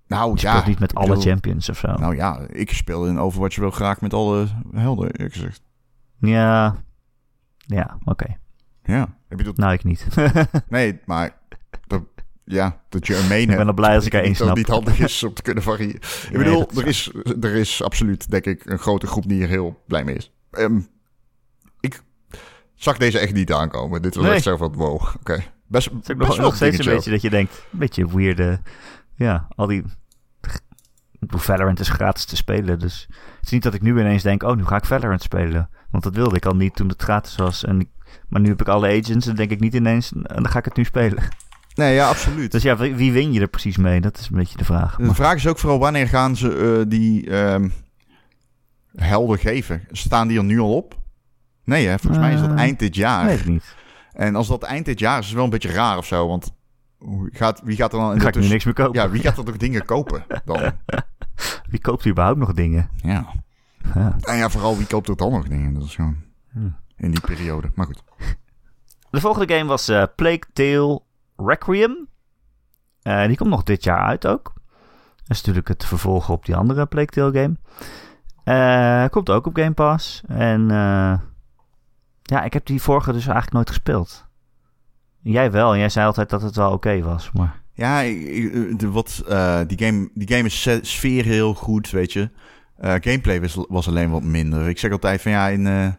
Nou je ja. speelt niet met alle bedoel, champions of zo. Nou ja, ik speel in Overwatch wel graag met alle helden, ik gezegd. Ja. Ja, oké. Okay. Ja. Heb je dat... Nou, ik niet. nee, maar... Dat, ja, dat je een main Ik ben er blij als ik er één snap. niet handig is om te kunnen variëren. Ik nee, bedoel, er is, er is absoluut, denk ik, een grote groep die hier heel blij mee is. Um, ik zag deze echt niet aankomen. Dit was nee. echt zo van, wow, oké. Okay. Best, is best nog, steeds een beetje dat je denkt, een beetje weirde... Ja, al die... Valorant is gratis te spelen, dus het is niet dat ik nu ineens denk, oh, nu ga ik Valorant spelen. Want dat wilde ik al niet toen het gratis was. En ik, maar nu heb ik alle agents en denk ik niet ineens, en dan ga ik het nu spelen. Nee, ja, absoluut. Dus ja, wie win je er precies mee? Dat is een beetje de vraag. De vraag is ook vooral wanneer gaan ze uh, die um, helden geven? Staan die er nu al op? Nee, hè? volgens uh, mij is dat eind dit jaar. Weet ik niet. En als dat eind dit jaar is, is het wel een beetje raar of zo. Want gaat, wie gaat er dan... In ga ik nu niks meer kopen. Ja, wie gaat er nog dingen kopen dan? wie koopt überhaupt nog dingen? Ja. ja. En ja, vooral wie koopt er dan nog dingen? Dat is gewoon hm. in die periode. Maar goed. De volgende game was uh, Plague Tale Requiem. Uh, die komt nog dit jaar uit ook. Dat is natuurlijk het vervolg op die andere Plague Tale game. Uh, komt ook op Game Pass. En uh, ja, ik heb die vorige dus eigenlijk nooit gespeeld. Jij wel. En jij zei altijd dat het wel oké was. Maar... Ja, wat, die, game, die game is sfeer heel goed, weet je. gameplay was, was alleen wat minder. Ik zeg altijd van ja, in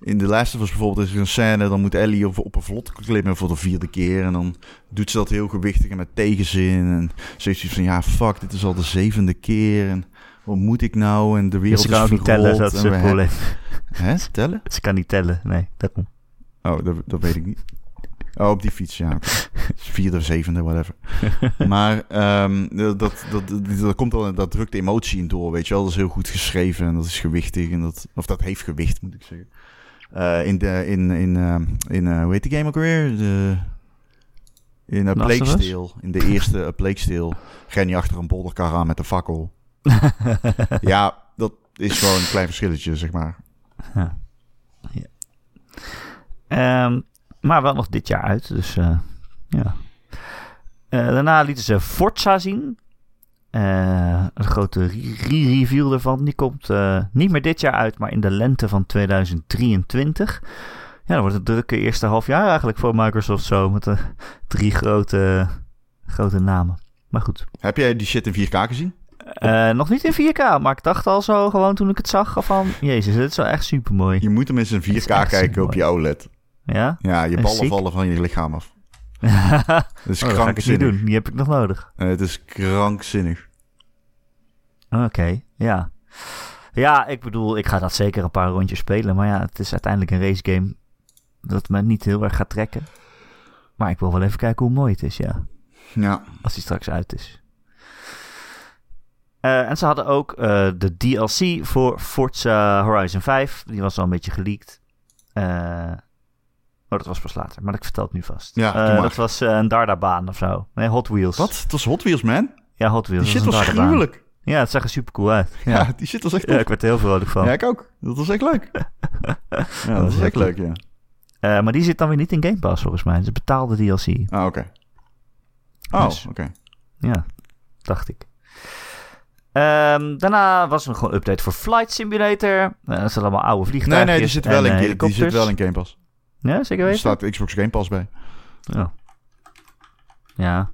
in de Last of Us bijvoorbeeld is er een scène, dan moet Ellie op, op een vlot klimmen voor de vierde keer. En dan doet ze dat heel gewichtig en met tegenzin. En ze heeft zoiets van, ja, fuck, dit is al de zevende keer. En wat moet ik nou? En de wereld ze kan is ook niet tellen, dat is het probleem. Hè, tellen? Ze kan niet tellen, nee. Oh, dat, dat weet ik niet. Oh, op die fiets, ja. Vierde, zevende, whatever. maar um, dat, dat, dat, dat, komt al, dat drukt de emotie in door, weet je wel. Dat is heel goed geschreven en dat is gewichtig. En dat, of dat heeft gewicht, moet ik zeggen. Uh, in de, in, in, uh, in uh, hoe heet die game ook weer? De, in uh, Plague Steel. In de eerste uh, Plague Steel. Je achter een bolderkar aan met een fakkel. ja, dat is gewoon een klein verschilletje, zeg maar. Ja. ja. Um, maar wel nog dit jaar uit, dus ja. daarna lieten ze Forza zien. Uh, een grote re-review ervan. Die komt uh, niet meer dit jaar uit, maar in de lente van 2023. Ja, dan wordt het drukke eerste half jaar eigenlijk voor Microsoft zo. Met de drie grote, grote namen. Maar goed. Heb jij die shit in 4K gezien? Uh, nog niet in 4K, maar ik dacht al zo gewoon toen ik het zag van... Jezus, dit is wel echt super mooi. Je moet hem eens in 4K kijken op je OLED. Ja? Ja, je ballen vallen van je lichaam af. dat is oh, krankzinnig. Dat ga ik niet doen, die heb ik nog nodig. Het is krankzinnig. Oké, okay, ja. Ja, ik bedoel, ik ga dat zeker een paar rondjes spelen. Maar ja, het is uiteindelijk een race game dat me niet heel erg gaat trekken. Maar ik wil wel even kijken hoe mooi het is, ja. Ja. Als die straks uit is. Uh, en ze hadden ook uh, de DLC voor Forza Horizon 5. Die was al een beetje geleakt. Uh, oh, dat was pas later, maar ik vertel het nu vast. Ja, dat was een Dardabaan of zo. Nee, Hot Wheels. Wat? Het was Hot Wheels, man? Ja, Hot Wheels. Die shit was gruwelijk. Ja, het zag er super cool uit. Ja, Ja, die shit was echt ja ik werd er heel vrolijk van. Ja, ik ook. Dat was echt leuk. ja, dat was echt leuk, ja. Eh, maar die zit dan weer niet in Game Pass volgens mij. Het is betaalde DLC. Ah, oké. Oh, Dus- oké. Ja, dacht ik. Ehm, daarna was er nog gewoon een update voor Flight Simulator. Eh, dat zijn allemaal oude Nee, vliegtuigen. nee, die zit wel, in, die zit wel in Game Pass. Ja, zeker Er weten? staat Xbox Game Pass bij. Ja. Ja.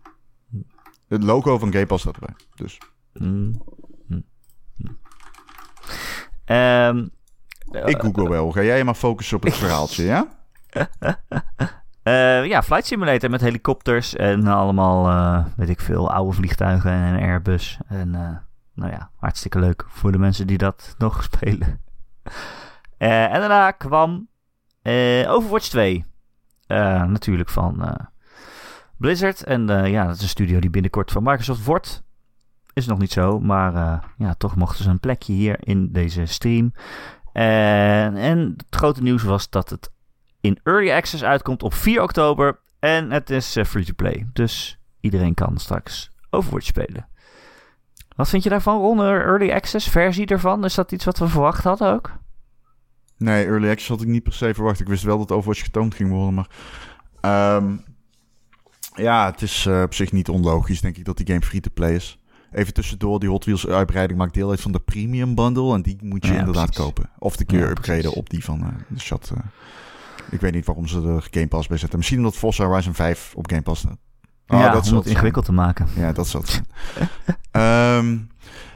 Het logo van Game Pass staat erbij. Dus. Mm. Mm. Mm. Ehm, Ik google wel. Ga jij maar focussen op het verhaaltje, ja? eh, ja, Flight Simulator met helikopters en allemaal, eh, weet ik veel, oude vliegtuigen en Airbus. En eh, nou ja, hartstikke leuk voor de mensen die dat nog spelen. Eh, en daarna kwam eh, Overwatch 2. Eh, natuurlijk van eh, Blizzard. En eh, ja, dat is een studio die binnenkort van Microsoft wordt. Is nog niet zo, maar eh, ja, toch mochten ze een plekje hier in deze stream. En, en het grote nieuws was dat het in Early Access uitkomt op 4 oktober. En het is eh, free-to-play. Dus iedereen kan straks Overwatch spelen. Wat vind je daarvan, Ron? Early Access versie ervan? Is dat iets wat we verwacht hadden ook? Nee, Early Access had ik niet per se verwacht. Ik wist wel dat Overwatch getoond ging worden, maar... ehm, ja, het is eh, op zich niet onlogisch, denk ik, dat die game free-to-play is. Even tussendoor, die Hot Wheels uitbreiding maakt deel uit van de Premium Bundle. En die moet je Ja, inderdaad precies. kopen. Of de keer Ja, upgraden precies. op die van eh, de chat. eh. ik weet niet waarom ze er Game Pass bij zetten. Misschien omdat Forza Horizon 5 op Game Pass staat. Oh, ja, dat om het zijn. ingewikkeld te maken. Ja, dat zal het zijn. Ehm,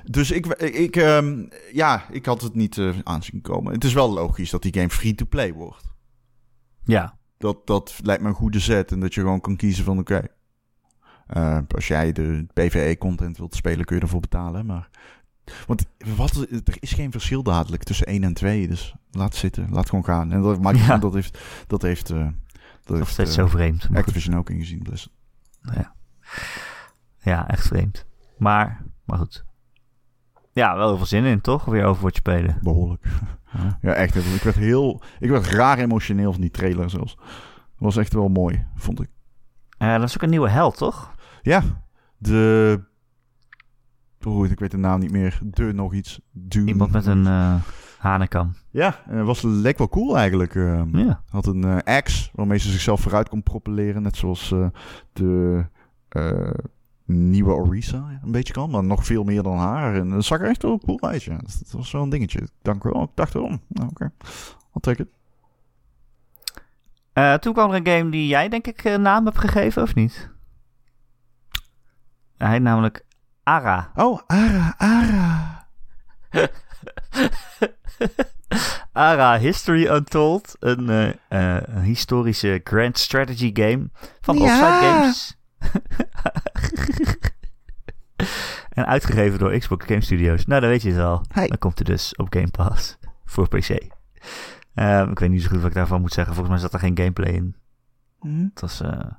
dus ik, ik, ehm, ja, ik had het niet eh, aanzien komen. Het is wel logisch dat die game free-to-play wordt. Ja, Dat, dat lijkt me een goede zet. En dat je gewoon kan kiezen van oké. Eh, als jij de PvE-content wilt spelen, kun je ervoor betalen. Maar, want wat, er is geen verschil dadelijk tussen 1 en 2. Dus laat zitten, laat gewoon gaan. En dat, maar Ja. dat heeft, dat heeft, eh, dat nog heeft steeds eh, zo vreemd. Maar goed. Activision ook ingezien. Dus. Ja, echt vreemd. Maar, maar goed. Ja, wel heel veel zin in, toch? Weer Overwatch spelen. Behoorlijk. Ja. Ja, echt. Ik werd heel... Ik werd raar emotioneel van die trailer zelfs. was echt wel mooi, vond ik. Eh, dat is ook een nieuwe held, toch? Ja, de... Oh, ik weet de naam niet meer. De nog iets. Dune. Iemand met een eh hanekam. Ja, eh, was leek wel cool eigenlijk. eh. Ja. Had een eh axe waarmee ze zichzelf vooruit kon propelleren. Net zoals de nieuwe Orisa een beetje kan. Maar nog veel meer dan haar. En dat zag er echt wel cool uit, ja. Dat was wel een dingetje. Dacht, wel, ik dacht erom. Nou, oké. I'll take it. Eh, toen kwam er een game die jij, denk ik, een naam hebt gegeven, of niet? Hij heet namelijk Ara. Oh, Ara, Ara. Ara History Untold. Een, eh, eh, een historische grand strategy game van Ja. Offside Games. en uitgegeven door Xbox Game Studios. Nou, dan weet je het al. Dan komt hij dus op Game Pass voor PC. Ehm, ik weet niet zo goed wat ik daarvan moet zeggen. Volgens mij zat er geen gameplay in. Hm? Het was eh,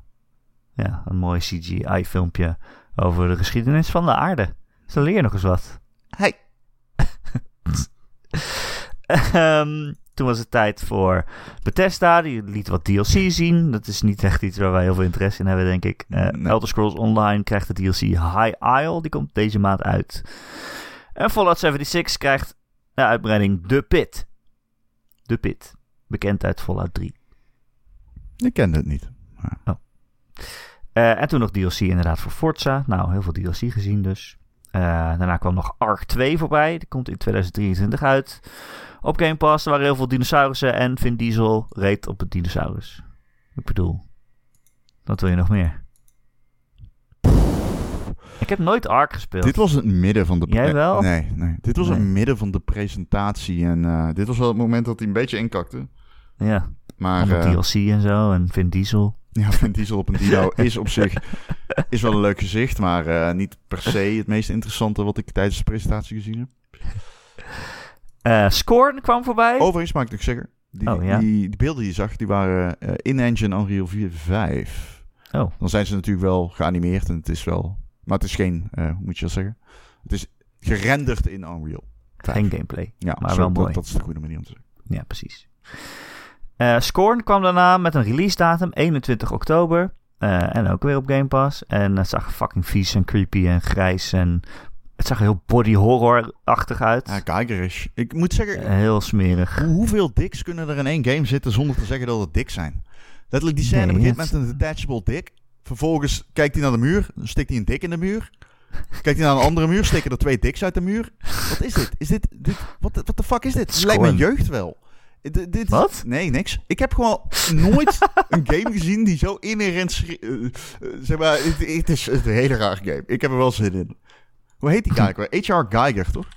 ja, een mooi CGI-filmpje over de geschiedenis van de aarde. Zo leer je nog eens wat. Hey. Ehm, toen was het tijd voor Bethesda. Die liet wat DLC zien. Dat is niet echt iets waar wij heel veel interesse in hebben, denk ik. Eh, Nee. Elder Scrolls Online krijgt de DLC High Isle. Die komt deze maand uit. En Fallout 76 krijgt de uitbreiding The Pit. The Pit. Bekend uit Fallout 3. Ik kende het niet. Eh, en toen nog DLC inderdaad voor Forza. Nou, heel veel DLC gezien dus. Eh, daarna kwam nog Ark 2 voorbij. Die komt in 2023 uit. Op Game Pass er waren heel veel dinosaurussen. En Vin Diesel reed op het dinosaurus. Ik bedoel, wat wil je nog meer? Ik heb nooit Ark gespeeld. Dit was het midden van de... Jij wel? Nee, nee. Dit was Nee. het midden van de presentatie. En eh, dit was wel het moment dat hij een beetje inkakte. Ja, Maar allemaal eh, DLC en zo. En Vin Diesel. ja, Vin Diesel op een dino is op zich is wel een leuk gezicht. Maar eh, niet per se het meest interessante wat ik tijdens de presentatie gezien heb. Eh Scorn kwam voorbij. Overigens maak ik nog zeggen. Die, Oh, ja. die, die beelden die je zag, die waren in-engine Unreal 4 5. Oh. Dan zijn ze natuurlijk wel geanimeerd en het is wel... Maar het is geen, hoe moet je dat zeggen? Het is gerenderd in Unreal. 5. Geen gameplay. Ja, maar zo, wel dat- mooi. Dat, is de goede manier om te zeggen. Ja, precies. Eh Scorn kwam daarna met een release datum, 21 oktober. Eh, en ook weer op Game Pass. En het zag fucking vies en creepy en grijs en Het zag heel body horror-achtig uit. Ja, Geiger-ish. Ik moet zeggen, Eh, heel smerig. hoe- hoeveel dicks kunnen er in één game zitten zonder te zeggen dat het dik zijn? Letterlijk, die scène Nee, begint het- met een detachable dik. Vervolgens kijkt hij naar de muur, steekt hij een dik in de muur. Kijkt hij naar een andere muur, steken er twee diks uit de muur. Wat is dit? Is dit, dit wat de what the fuck is dit? Het lijkt mijn jeugd wel. D- dit, Wat? Nee, niks. Ik heb gewoon nooit een game gezien die zo inherent... eh, eh, zeg maar, het, het is een hele raar game. Ik heb er wel zin in. Hoe heet die kijker? H.R. Geiger, toch?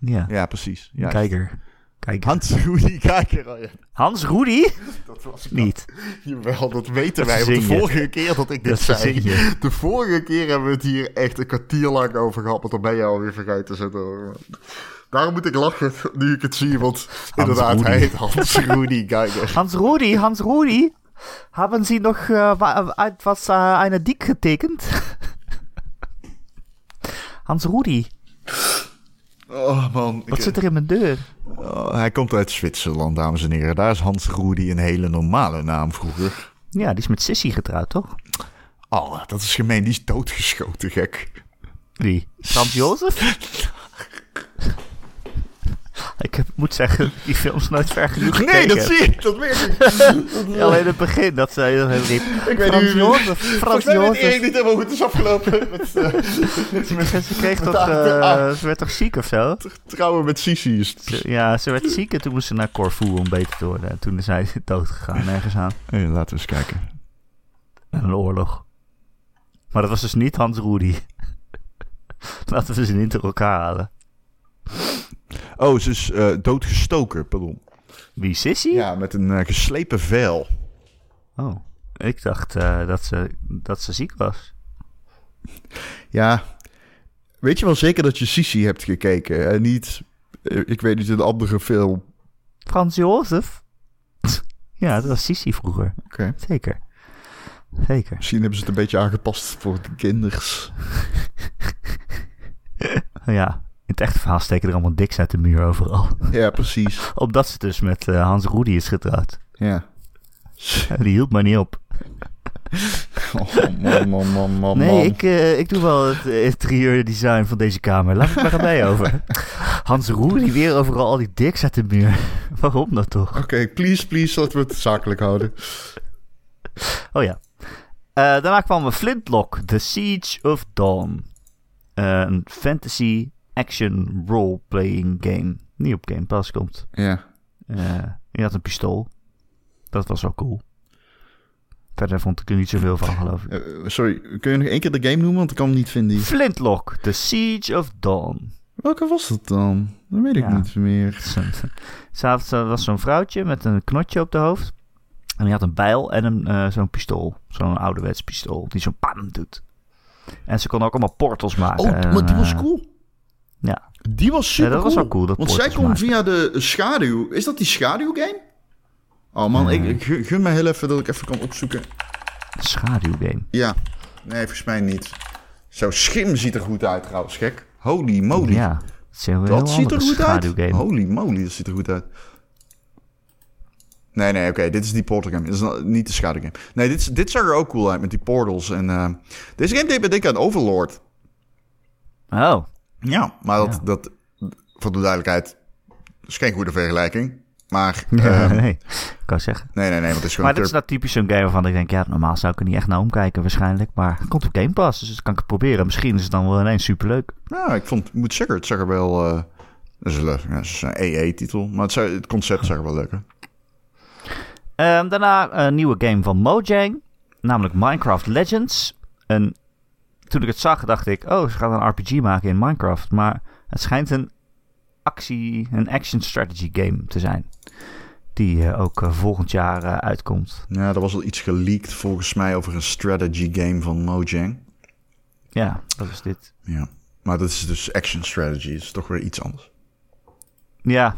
Ja, Ja, precies. Kijker. Kijker. Hans Rudy Geiger. oh ja. Hans Rudy? Dat was Niet. Jawel, dat weten wij. Want de vorige keer dat ik dit Dat zei... De vorige keer hebben we het hier echt een kwartier lang over gehad. Maar dan ben je alweer vergeten te zetten. Daarom moet ik lachen nu ik het zie. Want inderdaad, Rudy. hij heet Hans Rudy Geiger. Hans Rudy, Hans Rudy. Haben Sie noch äh, wa- etwas äh, eine Dick getekend? Hans Rudy, Oh man. wat ik- zit er in mijn deur? Oh, hij komt uit Zwitserland, dames en heren. Daar is Hans Rudy een hele normale naam vroeger. Ja, die is met Sissy getrouwd, toch? Oh, dat is gemeen. Die is doodgeschoten, gek. Wie? Frans Jozef? Ik heb, moet zeggen, die film is nooit ver genoeg Nee, gekeken. dat zie ik. Dat weet ik. Alleen het begin, dat ze heel heel riep. Ik weet Frans niet- Frans mij weet niet helemaal goed is afgelopen. Met, eh, Ze, kreeg toch, eh, ze werd toch ziek of zo? trouwen met Sisi is. Ze- ja, ze werd ziek en toen moest ze naar Corfu om beter te worden. En toen is hij dood gegaan, ergens aan. Hey, laten we eens kijken. En een oorlog. Maar dat was dus niet Hans Rudy. Laten we ze niet door elkaar halen. Oh, ze is eh, doodgestoken, pardon. Wie, Sissy? Ja, met een eh, geslepen vel. Oh, ik dacht eh, dat, ze, dat ze ziek was. Ja, weet je wel zeker dat je Sisi hebt gekeken en niet, ik weet niet, een andere film? Frans Jozef? ja, dat was Sissy vroeger. Oké. Zeker. Zeker. Misschien hebben ze het een beetje aangepast voor de kinders. Ja, in het echte verhaal steken er allemaal diks uit de muur overal. Ja, precies. Omdat ze dus met eh, Hans Rudy is getrouwd. Ja. Die hield maar niet op. Oh, man, man, man, man, Nee, ik, eh, ik doe wel het interieurdesign van deze kamer. Laat het maar aan mij over. Hans Rudy weer overal al die diks uit de muur. Waarom dat toch? Oké, please, please, laten we het zakelijk houden. Oh ja. Eh, daarna kwam Flintlock, The Siege of Dawn. Een fantasy action role-playing game. Niet op Game Pass komt. Ja. Eh, je had een pistool. Dat was wel cool. Verder vond ik er niet zoveel van, geloof ik. Eh, sorry, kun je nog één keer de game noemen? Want ik kan hem niet vinden. Flintlock, The Siege of Dawn. Welke was dat dan? Dat weet ik Ja. niet meer. Ze was zo'n vrouwtje met een knotje op de hoofd. En die had een bijl en een, eh, zo'n pistool. Zo'n ouderwets pistool. Die zo'n pam doet. En ze kon ook allemaal portals maken. Oh, maar die was Eh, cool. Ja. Die was super Ja, dat was cool. wel cool, dat Want zij kon maken. via de schaduw... Is dat die schaduwgame? Oh man, ik, ik gun me heel even dat ik even kan opzoeken. Schaduwgame. Ja. Nee, volgens mij niet. Zo, Schim ziet er goed uit trouwens, gek. Holy moly. Ja, dat ziet er goed uit. Holy moly, dat ziet er goed uit. Nee, nee, oké. dit is die portal game. Dit is niet de schaduwgame. Nee, dit, is- dit zag er ook cool uit met die portals. En, eh, deze game deed me denken aan Overlord. Oh, Ja, maar dat, Ja. dat voor de duidelijkheid, is geen goede vergelijking. Maar, nee, ehm, nee. Ik kan zeggen. nee, nee, nee, want het is. Maar dit is nou typisch zo'n game waarvan ik denk, ja, normaal zou ik er niet echt naar omkijken waarschijnlijk. Maar het komt op Game Pass, dus dat kan ik het proberen. Misschien is het dan wel ineens superleuk. Ja, ik vond, moet zeggen, het zag er wel... eh dat is, leuk. Ja, is een EE-titel, maar het, het concept zag er wel leuk uit. Ehm, daarna een nieuwe game van Mojang, namelijk Minecraft Legends. En toen ik het zag, dacht ik, oh, ze gaan een RPG maken in Minecraft. Maar het schijnt een actie, een action strategy game te zijn. Die eh, ook eh, volgend jaar eh, uitkomt. Ja, er was al iets geleakt volgens mij over een strategy game van Mojang. Ja, dat is dit. Ja, maar dat is dus action strategy, dat is toch weer iets anders. Ja,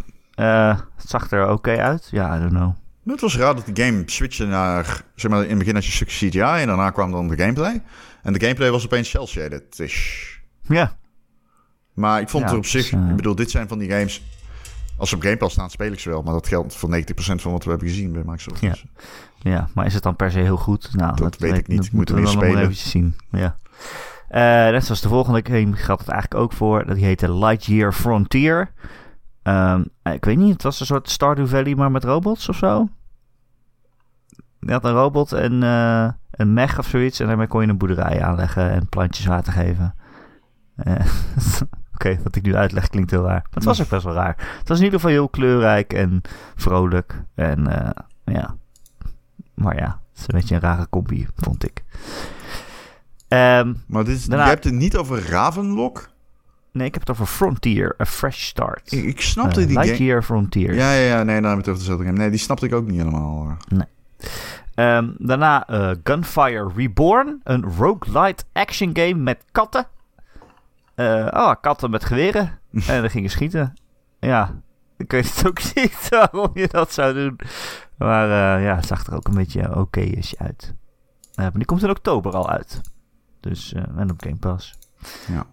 het zag er oké uit. Ja, I don't know. Het was raar dat de game switchte naar, zeg maar, in het begin had je stukje CGI en daarna kwam dan de gameplay. En de gameplay was opeens cel-shaded. ish. Ja, Maar ik vond Ja, het op zich, eh, ik bedoel, dit zijn van die games, als ze op Game Pass staan, speel ik ze wel. Maar dat geldt voor 90% van wat we hebben gezien bij Microsoft. Ja. Dus, ja, maar is het dan per se heel goed? Nou, Dat weet ik niet. Ik moet moeten er we weer spelen. even zien. Ja. net zoals de volgende game geldt het eigenlijk ook voor. Die heette Lightyear Frontier. Ehm, ik weet niet, het was een soort Stardew Valley, maar met robots of zo. Je had een robot en een mech of zoiets. En daarmee kon je een boerderij aanleggen en plantjes water geven. Oké, wat ik nu uitleg klinkt heel raar. Maar het was ook best wel raar. Het was in ieder geval heel kleurrijk en vrolijk. En ja. Maar ja, het is een beetje een rare combi, vond ik. Um, maar dit is, je hebt het niet over Ravenlock? Nee, ik heb het over Frontier, A Fresh Start. Ik, ik snapte uh, die Lightyear Frontier. Ja, ja, ja, nee, hebben we het over dezelfde game. Nee, die snapte ik ook niet helemaal. Nee. Um, daarna uh, Gunfire Reborn, een roguelite action game met katten. Uh, oh, katten met geweren. en dan gingen schieten. Ja, ik weet het ook niet waarom je dat zou doen. Maar uh, ja, het zag er ook een beetje oké uit. Maar die komt in oktober al uit. Dus, en op Game Pass. Ja.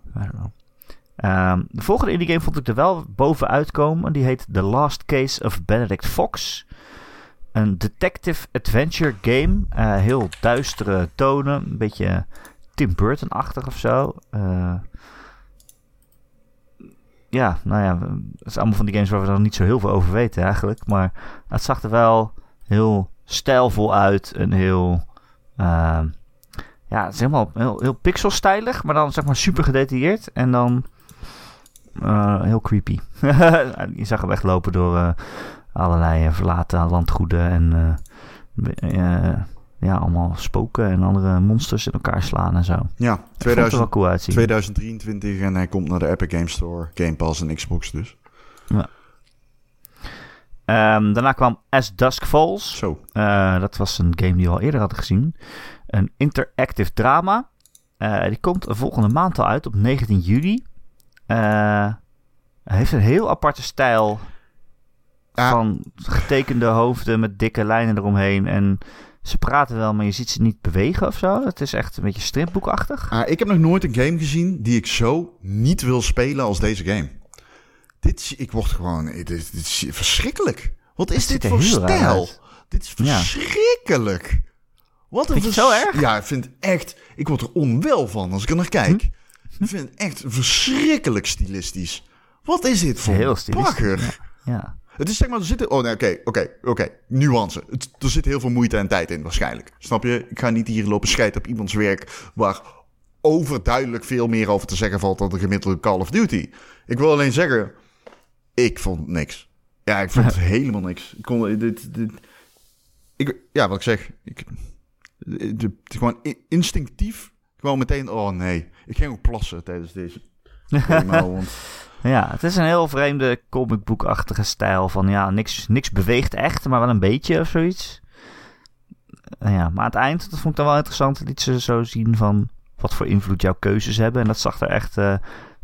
Um, de volgende indie game vond ik er wel bovenuit komen. Die heet The Last Case of Benedict Fox. Een detective adventure game. heel duistere tonen. Een beetje Tim Burton-achtig of zo. ja, nou ja, het is allemaal van die games waar we dan niet zo heel veel over weten eigenlijk. Maar het zag er wel heel stijlvol uit en heel... Uh, ja, het is helemaal heel, heel pixelstijlig, maar dan zeg maar super gedetailleerd. En dan heel creepy. je zag hem echt lopen door allerlei verlaten landgoeden en ja, allemaal spoken en andere monsters in elkaar slaan en zo. Ja, 2000, cool 2023 en hij komt naar de Epic Game Store, Game Pass en Xbox dus. Ja. Um, daarna kwam As Dusk Falls. Zo. Uh, dat was een game die we al eerder hadden gezien. Een interactive drama. Uh, die komt volgende maand al uit op 19 juli. Uh, hij heeft een heel aparte stijl. Van getekende hoofden met dikke lijnen eromheen. En ze praten wel, maar je ziet ze niet bewegen of zo. Het is echt een beetje stripboekachtig. Ah, ik heb nog nooit een game gezien die ik zo niet wil spelen als deze game. Dit, ik word gewoon, dit, is verschrikkelijk. Wat is dit voor stijl? Dit is verschrikkelijk. Wat een vers- zo erg? Ja, ik vind echt, ik word er onwel van als ik er naar kijk. Hm? Ik vind het echt verschrikkelijk stilistisch. Wat is dit voor Heel bagger? Ja. Het is zeg maar, er zitten... Oh nee, oké, oké, oké. Nuance. Het, er zit heel veel moeite en tijd in, waarschijnlijk. Snap je? Ik ga niet hier lopen scheiden op iemands werk... waar overduidelijk veel meer over te zeggen valt dan de gemiddelde Call of Duty. Ik wil alleen zeggen... Ik vond niks. Ja, ik vond helemaal niks. Ik kon dit, dit, ik, ja, wat ik zeg, ik, gewoon instinctief, gewoon meteen, oh nee, ik ging ook plassen tijdens deze. ja, het is een heel vreemde comicboekachtige stijl van ja, niks, niks beweegt echt, maar wel een beetje of zoiets. Ja, maar aan het eind, dat vond ik dan wel interessant, liet ze zo zien van wat voor invloed jouw keuzes hebben. En dat zag er echt uh,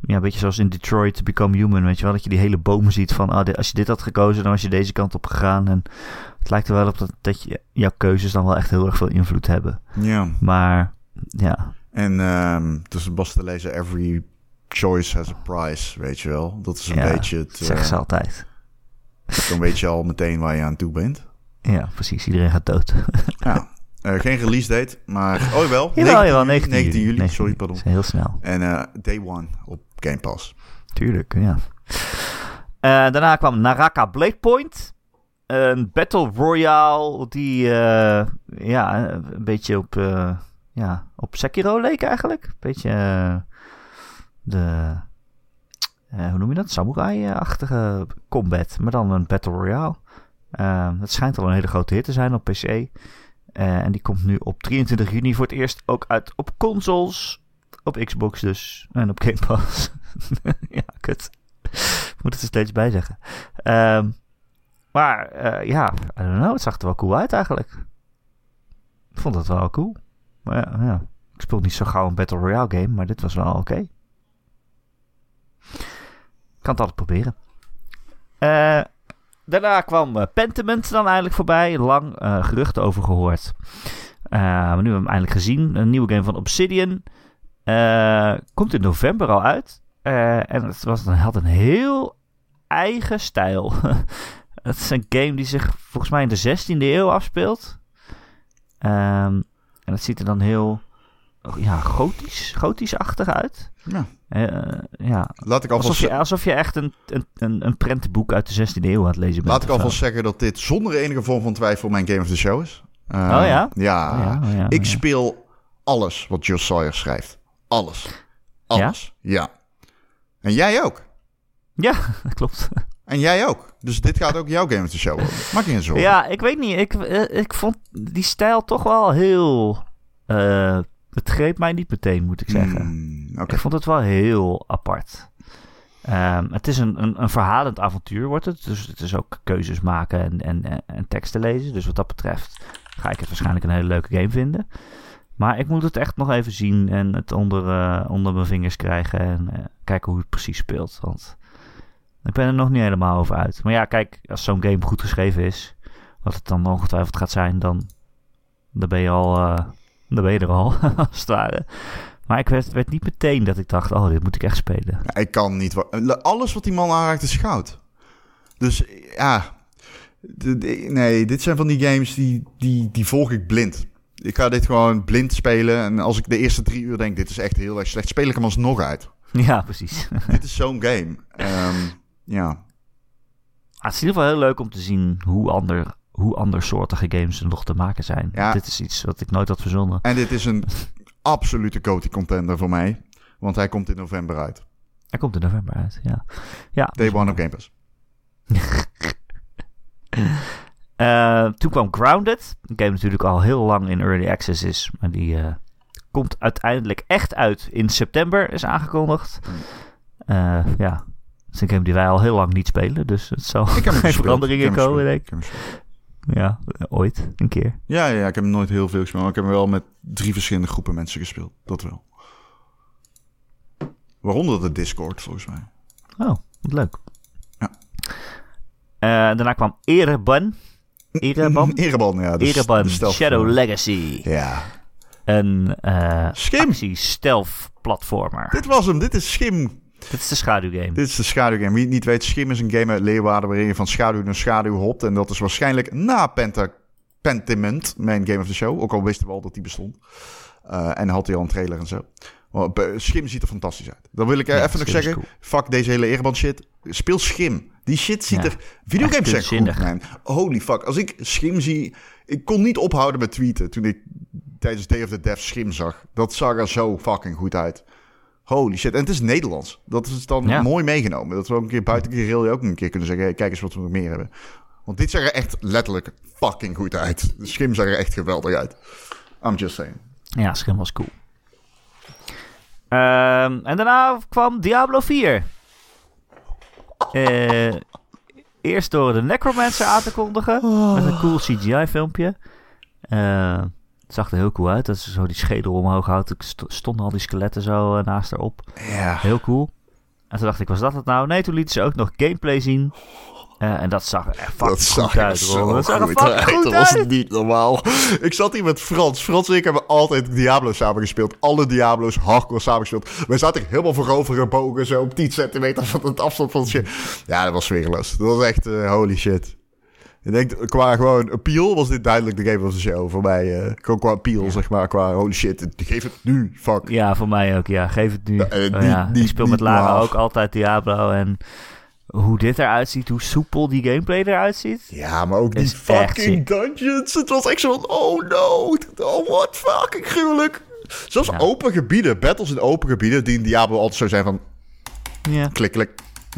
ja, een beetje zoals in Detroit to Become Human, weet je wel. Dat je die hele bomen ziet van, ah, als je dit had gekozen, dan was je deze kant op gegaan. En het lijkt er wel op dat, dat je, jouw keuzes dan wel echt heel erg veel invloed hebben. Ja. Maar, ja. En um, tussen Bas te lezen, every choice has a price, weet je wel. Dat is een beetje het... zeggen ze altijd. Dan weet je al meteen waar je aan toe bent. Ja, precies. Iedereen gaat dood. ja. Uh, geen release date, maar... Oh, wel. Jawel, jawel, 19, 19 juli. sorry, pardon. heel snel. En uh, day one op Game Pass. Tuurlijk, ja. Uh, daarna kwam Naraka Blade Point. Een Battle Royale die ja, een beetje op, ja, op Sekiro leek eigenlijk. Een beetje de... hoe noem je dat? Samurai-achtige combat. Maar dan een Battle Royale. het schijnt al een hele grote hit te zijn op PC. Uh, en die komt nu op 23 juni voor het eerst ook uit op consoles. Op Xbox dus. En op Game Pass. ja, kut. Moet het er steeds bij zeggen. Um, maar uh, ja, I don't know. Het zag er wel cool uit eigenlijk. Ik vond het wel cool. Maar ja, ja. ik speel niet zo gauw een Battle Royale game. Maar dit was wel oké. Kan het altijd proberen. Uh, daarna kwam uh, Pentiment dan eindelijk voorbij. Lang uh, geruchten over gehoord. Maar nu hebben we hem eindelijk gezien. Een nieuwe game van Obsidian. komt in november al uit. en het was, had een heel eigen stijl. het is een game die zich volgens mij in de 16e eeuw afspeelt. Um, en het ziet er dan heel ja, gotisch, gotisch-achtig uit. Ja. Eh, ja. Laat ik alvast, Alsof, je, alsof je echt een, een, een, een prentenboek uit de 16e eeuw aan het lezen bent. laat ik alvast zeggen dat dit zonder enige vorm van twijfel mijn Game of the Show is. Eh, Oh ja? Ja. Oh ja, oh ja, ik oh ja. speel alles wat Josh Sawyer schrijft. Alles. Alles. Ja. En jij ook. Ja, dat klopt. En jij ook. Dus dit gaat ook jouw Game of the Show worden. Maak je geen zorgen. Ja, ik weet niet. Ik, eh, ik vond die stijl toch wel heel... eh, het greep mij niet meteen, moet ik zeggen. Hmm. Ik vond het wel heel apart. Ehm, het is een, een, een verhalend avontuur, wordt het. Dus het is ook keuzes maken en, en, en- en teksten lezen. Dus wat dat betreft ga ik het waarschijnlijk een hele leuke game vinden. Maar ik moet het echt nog even zien en het onder, eh, onder mijn vingers krijgen. En eh, kijken hoe het precies speelt. Want ik ben er nog niet helemaal over uit. Maar ja, kijk, als zo'n game goed geschreven is, wat het dan ongetwijfeld gaat zijn, dan, dan ben je al. eh, dan ben je er al, als het ware. Maar ik werd, werd niet meteen dat ik dacht, oh, dit moet ik echt spelen. Ja, ik kan niet. Alles wat die man aanraakt is goud. Dus ja. Nee, dit zijn van die games die, die, die volg ik blind. Ik ga dit gewoon blind spelen. En als ik de eerste drie uur denk, dit is echt heel erg slecht, speel ik hem alsnog uit. Ja, precies. dit is zo'n game. Ehm, ja. Ah, het is in ieder geval heel leuk om te zien hoe, ander, hoe andersoortige games er nog te maken zijn. Ja. Dit is iets wat ik nooit had verzonnen. En dit is een absolute GOTY contender voor mij. Want hij komt in november uit. Hij komt in november uit, ja. ja Day one op Game Pass. Eh, toen kwam Grounded. Een game natuurlijk al heel lang in early access is. Maar die eh, komt uiteindelijk echt uit in september, is aangekondigd. Eh, ja, het is een game die wij al heel lang niet spelen. Dus het zal geen veranderingen komen, denk ik. Ja, eh, ooit, een keer. Ja, ja, ik heb nooit heel veel gespeeld. Maar ik heb wel met drie verschillende groepen mensen gespeeld. Dat wel. Waaronder de Discord, volgens mij. Oh, wat leuk. Ja. Eh, daarna kwam Ereban. Ereban? Ereban, ja. de- Ereban de Shadow Legacy. Ja. Een eh Schim. actie stealth platformer. Dit was hem. Dit is Schim. Dit is de schaduwgame. Dit is de schaduwgame. Wie het niet weet, Schim is een game uit Leeuwarden... waarin je van schaduw naar schaduw hopt. En dat is waarschijnlijk na Penta Pentiment, mijn Game of the Show. Ook al wisten we al dat die bestond. Eh, en had hij al een trailer en zo. Maar, eh, Schim ziet er fantastisch uit. Dan wil ik eh, Ja, even nog zeggen... fuck deze hele Ereband shit. Speel Schim. Die shit ziet Ja. er... Videogames zijn goed, man. Holy fuck. Als ik Schim zie... Ik kon niet ophouden met tweeten toen ik tijdens Day of the Dev Schim zag. Dat zag er zo fucking goed uit. Holy shit. En het is Nederlands. Dat is dan Ja. mooi meegenomen. Dat we ook een keer buiten Guerrilla ook een keer kunnen zeggen... Hey, kijk eens wat we nog meer hebben. Want dit zag er echt letterlijk fucking goed uit. De Schim zag er echt geweldig uit. I'm just saying. Ja, Schim was cool. Ehm, en daarna kwam Diablo 4. Eh, eerst door de Necromancer aan te kondigen. Met een cool CGI-filmpje. Eh, het zag er heel cool uit. Dat ze zo die schedel omhoog houdt. St- stonden al die skeletten zo eh, naast erop. Ja. Heel cool. En toen dacht ik, was dat het nou? Nee, toen lieten ze ook nog gameplay zien. Eh, en dat zag er echt Dat zag er uit, zo. Dat zag er goed uit. goed Dat was uit. niet normaal. Ik zat hier met Frans. Frans en ik hebben altijd Diablo samen gespeeld. Alle Diablo's hardcore samen gespeeld. Wij zaten helemaal voorovergebogen, zo op 10 centimeter van het afstand van het shit. Ja, dat was sfeerloos. Dat was echt eh, holy shit. Ik denk, qua gewoon appeal was dit duidelijk de game of the show voor mij. eh gewoon qua appeal, zeg maar. Qua holy shit, geef het nu, fuck. Ja, voor mij ook. Ja, geef het nu. Ja, Oh niet- ja, niet- ik speel niet met Lara ook altijd Diablo. En hoe dit eruit ziet, hoe soepel die gameplay eruit ziet. Ja, maar ook die fucking dungeons. Het was echt zo van, oh no, oh what fucking gruwelijk. Zelfs Ja. open gebieden, battles in open gebieden, die in Diablo altijd zo zijn van Ja, klik, klik,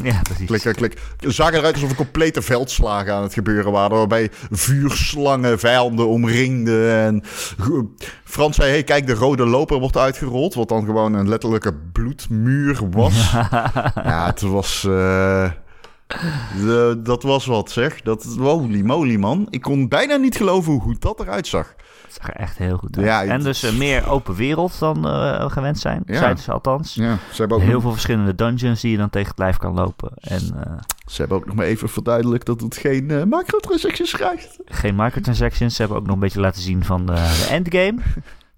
ja precies. klik, klik, klik. Het zag eruit alsof er complete veldslagen aan het gebeuren waren, waarbij vuurslangen vijanden omringden. En Frans zei, hey, kijk, de rode loper wordt uitgerold, wat dan gewoon een letterlijke bloedmuur was. Ja, het was... eh, de- dat was wat, zeg. Dat, holy moly, man. Ik kon bijna niet geloven hoe goed dat eruit zag. Het zag er echt heel goed uit. Ja, en dus eh, meer open wereld dan eh, we gewend zijn. Ja. Zeiden ze althans. Ja, ze hebben ook, Heel nog, veel verschillende dungeons die je dan tegen het lijf kan lopen. En eh, ze hebben ook nog maar even verduidelijkt dat het geen microtransactions schrijft. geen microtransactions. Ze hebben ook nog een beetje laten zien van de, de endgame.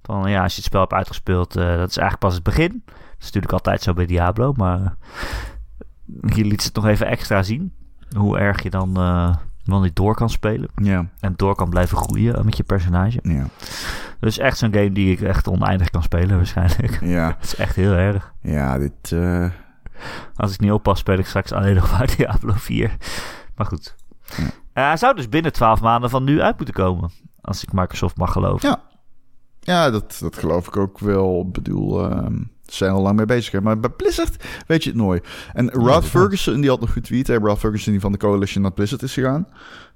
Van ja, als je het spel hebt uitgespeeld, dat is eigenlijk pas het begin. Dat is natuurlijk altijd zo bij Diablo, maar hier liet ze het nog even extra zien. Hoe erg je dan wel niet door kan spelen. Ja, En door kan blijven groeien met je personage. ja. Dus echt zo'n game die ik echt oneindig kan spelen waarschijnlijk. Ja, Het is echt heel erg. ja dit... eh, Als ik niet oppas, speel ik straks alleen nog maar Diablo 4. Maar goed. Ja. Eh, hij zou dus binnen 12 maanden van nu uit moeten komen. Als ik Microsoft mag geloven. Ja. Ja, dat, dat geloof ik ook wel. Ik bedoel, ehm, zijn al lang mee bezig. Maar bij Blizzard weet je het nooit. En Rod. Ferguson, die had nog getweet. Hè? Rod Ferguson, die van de Coalition naar Blizzard is gegaan.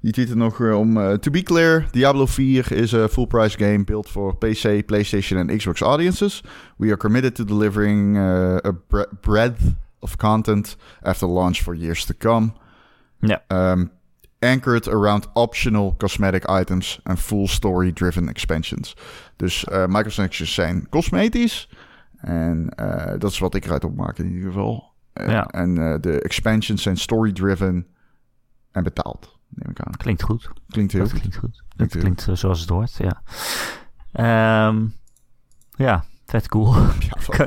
Die tweette nog eh, om... eh, to be clear, Diablo 4 is a full-price game built for PC, PlayStation en Xbox audiences. We are committed to delivering eh, a bre- breadth of content after launch for years to come. Ja. Um, anchored around optional cosmetic items en full story-driven expansions. Dus eh microtransactions zijn cosmetisch. En eh, dat is wat ik eruit opmaak in ieder geval. Eh, Ja. En eh, de expansions zijn story-driven en betaald, neem ik aan. Klinkt goed. Klinkt heel Dat goed. klinkt goed. Dat Klinkt heel klinkt zoals het hoort, ja. Ehm, ja, vet cool. Ja, kan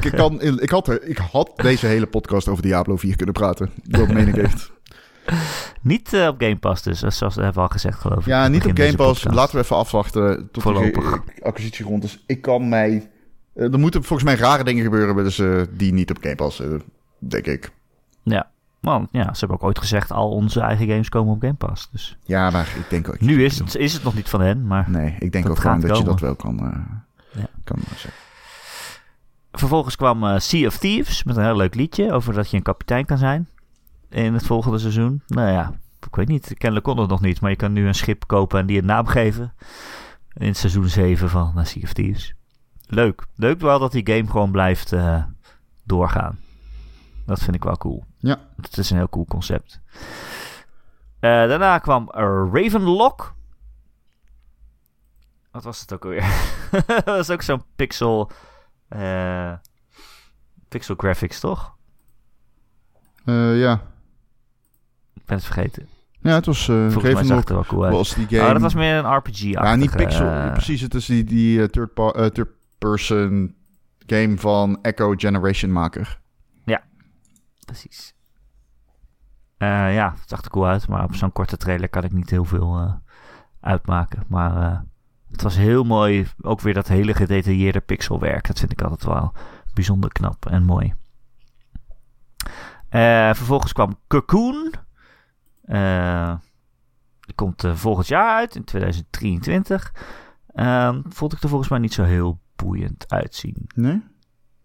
ik kan, ik, had er, ik had deze hele podcast over Diablo 4 kunnen praten. Dat meen ik echt. Niet op Game Pass dus, zoals we hebben al gezegd geloof ik. Ja, niet op Game Pass. podcast. Laten we even afwachten tot Voorlopig. de acquisitie rond is. Ik kan mij... eh, er moeten volgens mij rare dingen gebeuren dus, eh, die niet op Game Pass zitten, denk ik. Ja, want ja, ze hebben ook ooit gezegd al onze eigen games komen op Game Pass. Dus Ja, maar ik denk ook... nu is het, is het nog niet van hen, maar Nee, ik denk ook gewoon dat je dat wel kan, eh, Ja. kan zeggen. vervolgens kwam eh, Sea of Thieves met een heel leuk liedje over dat je een kapitein kan zijn in het volgende seizoen. Nou ja, ik weet niet, kennelijk kon het nog niet, maar je kan nu een schip kopen en die een naam geven in seizoen 7 van eh, Sea of Thieves. Leuk. Leuk wel dat die game gewoon blijft eh, doorgaan. Dat vind ik wel cool. Ja. Het is een heel cool concept. Eh, daarna kwam Ravenlock. Wat was het ook alweer? dat was ook zo'n pixel... eh, pixel graphics, toch? Ja. Ik ben het vergeten. ja, het was uh, Ravenlock. er wel cool uit. Was die game... Oh, dat was meer een RPG. Ja, niet pixel. precies, het is die, die eh, third, eh, third person game van Echo Generation maker. Precies. Eh, ja, het zag er cool uit, maar op zo'n korte trailer kan ik niet heel veel eh, uitmaken. Maar eh, het was heel mooi. Ook weer dat hele gedetailleerde pixelwerk. Dat vind ik altijd wel bijzonder knap en mooi. Vervolgens kwam Cocoon. Die komt volgend jaar uit, in 2023. Ehm, vond ik er volgens mij niet zo heel boeiend uitzien. Nee?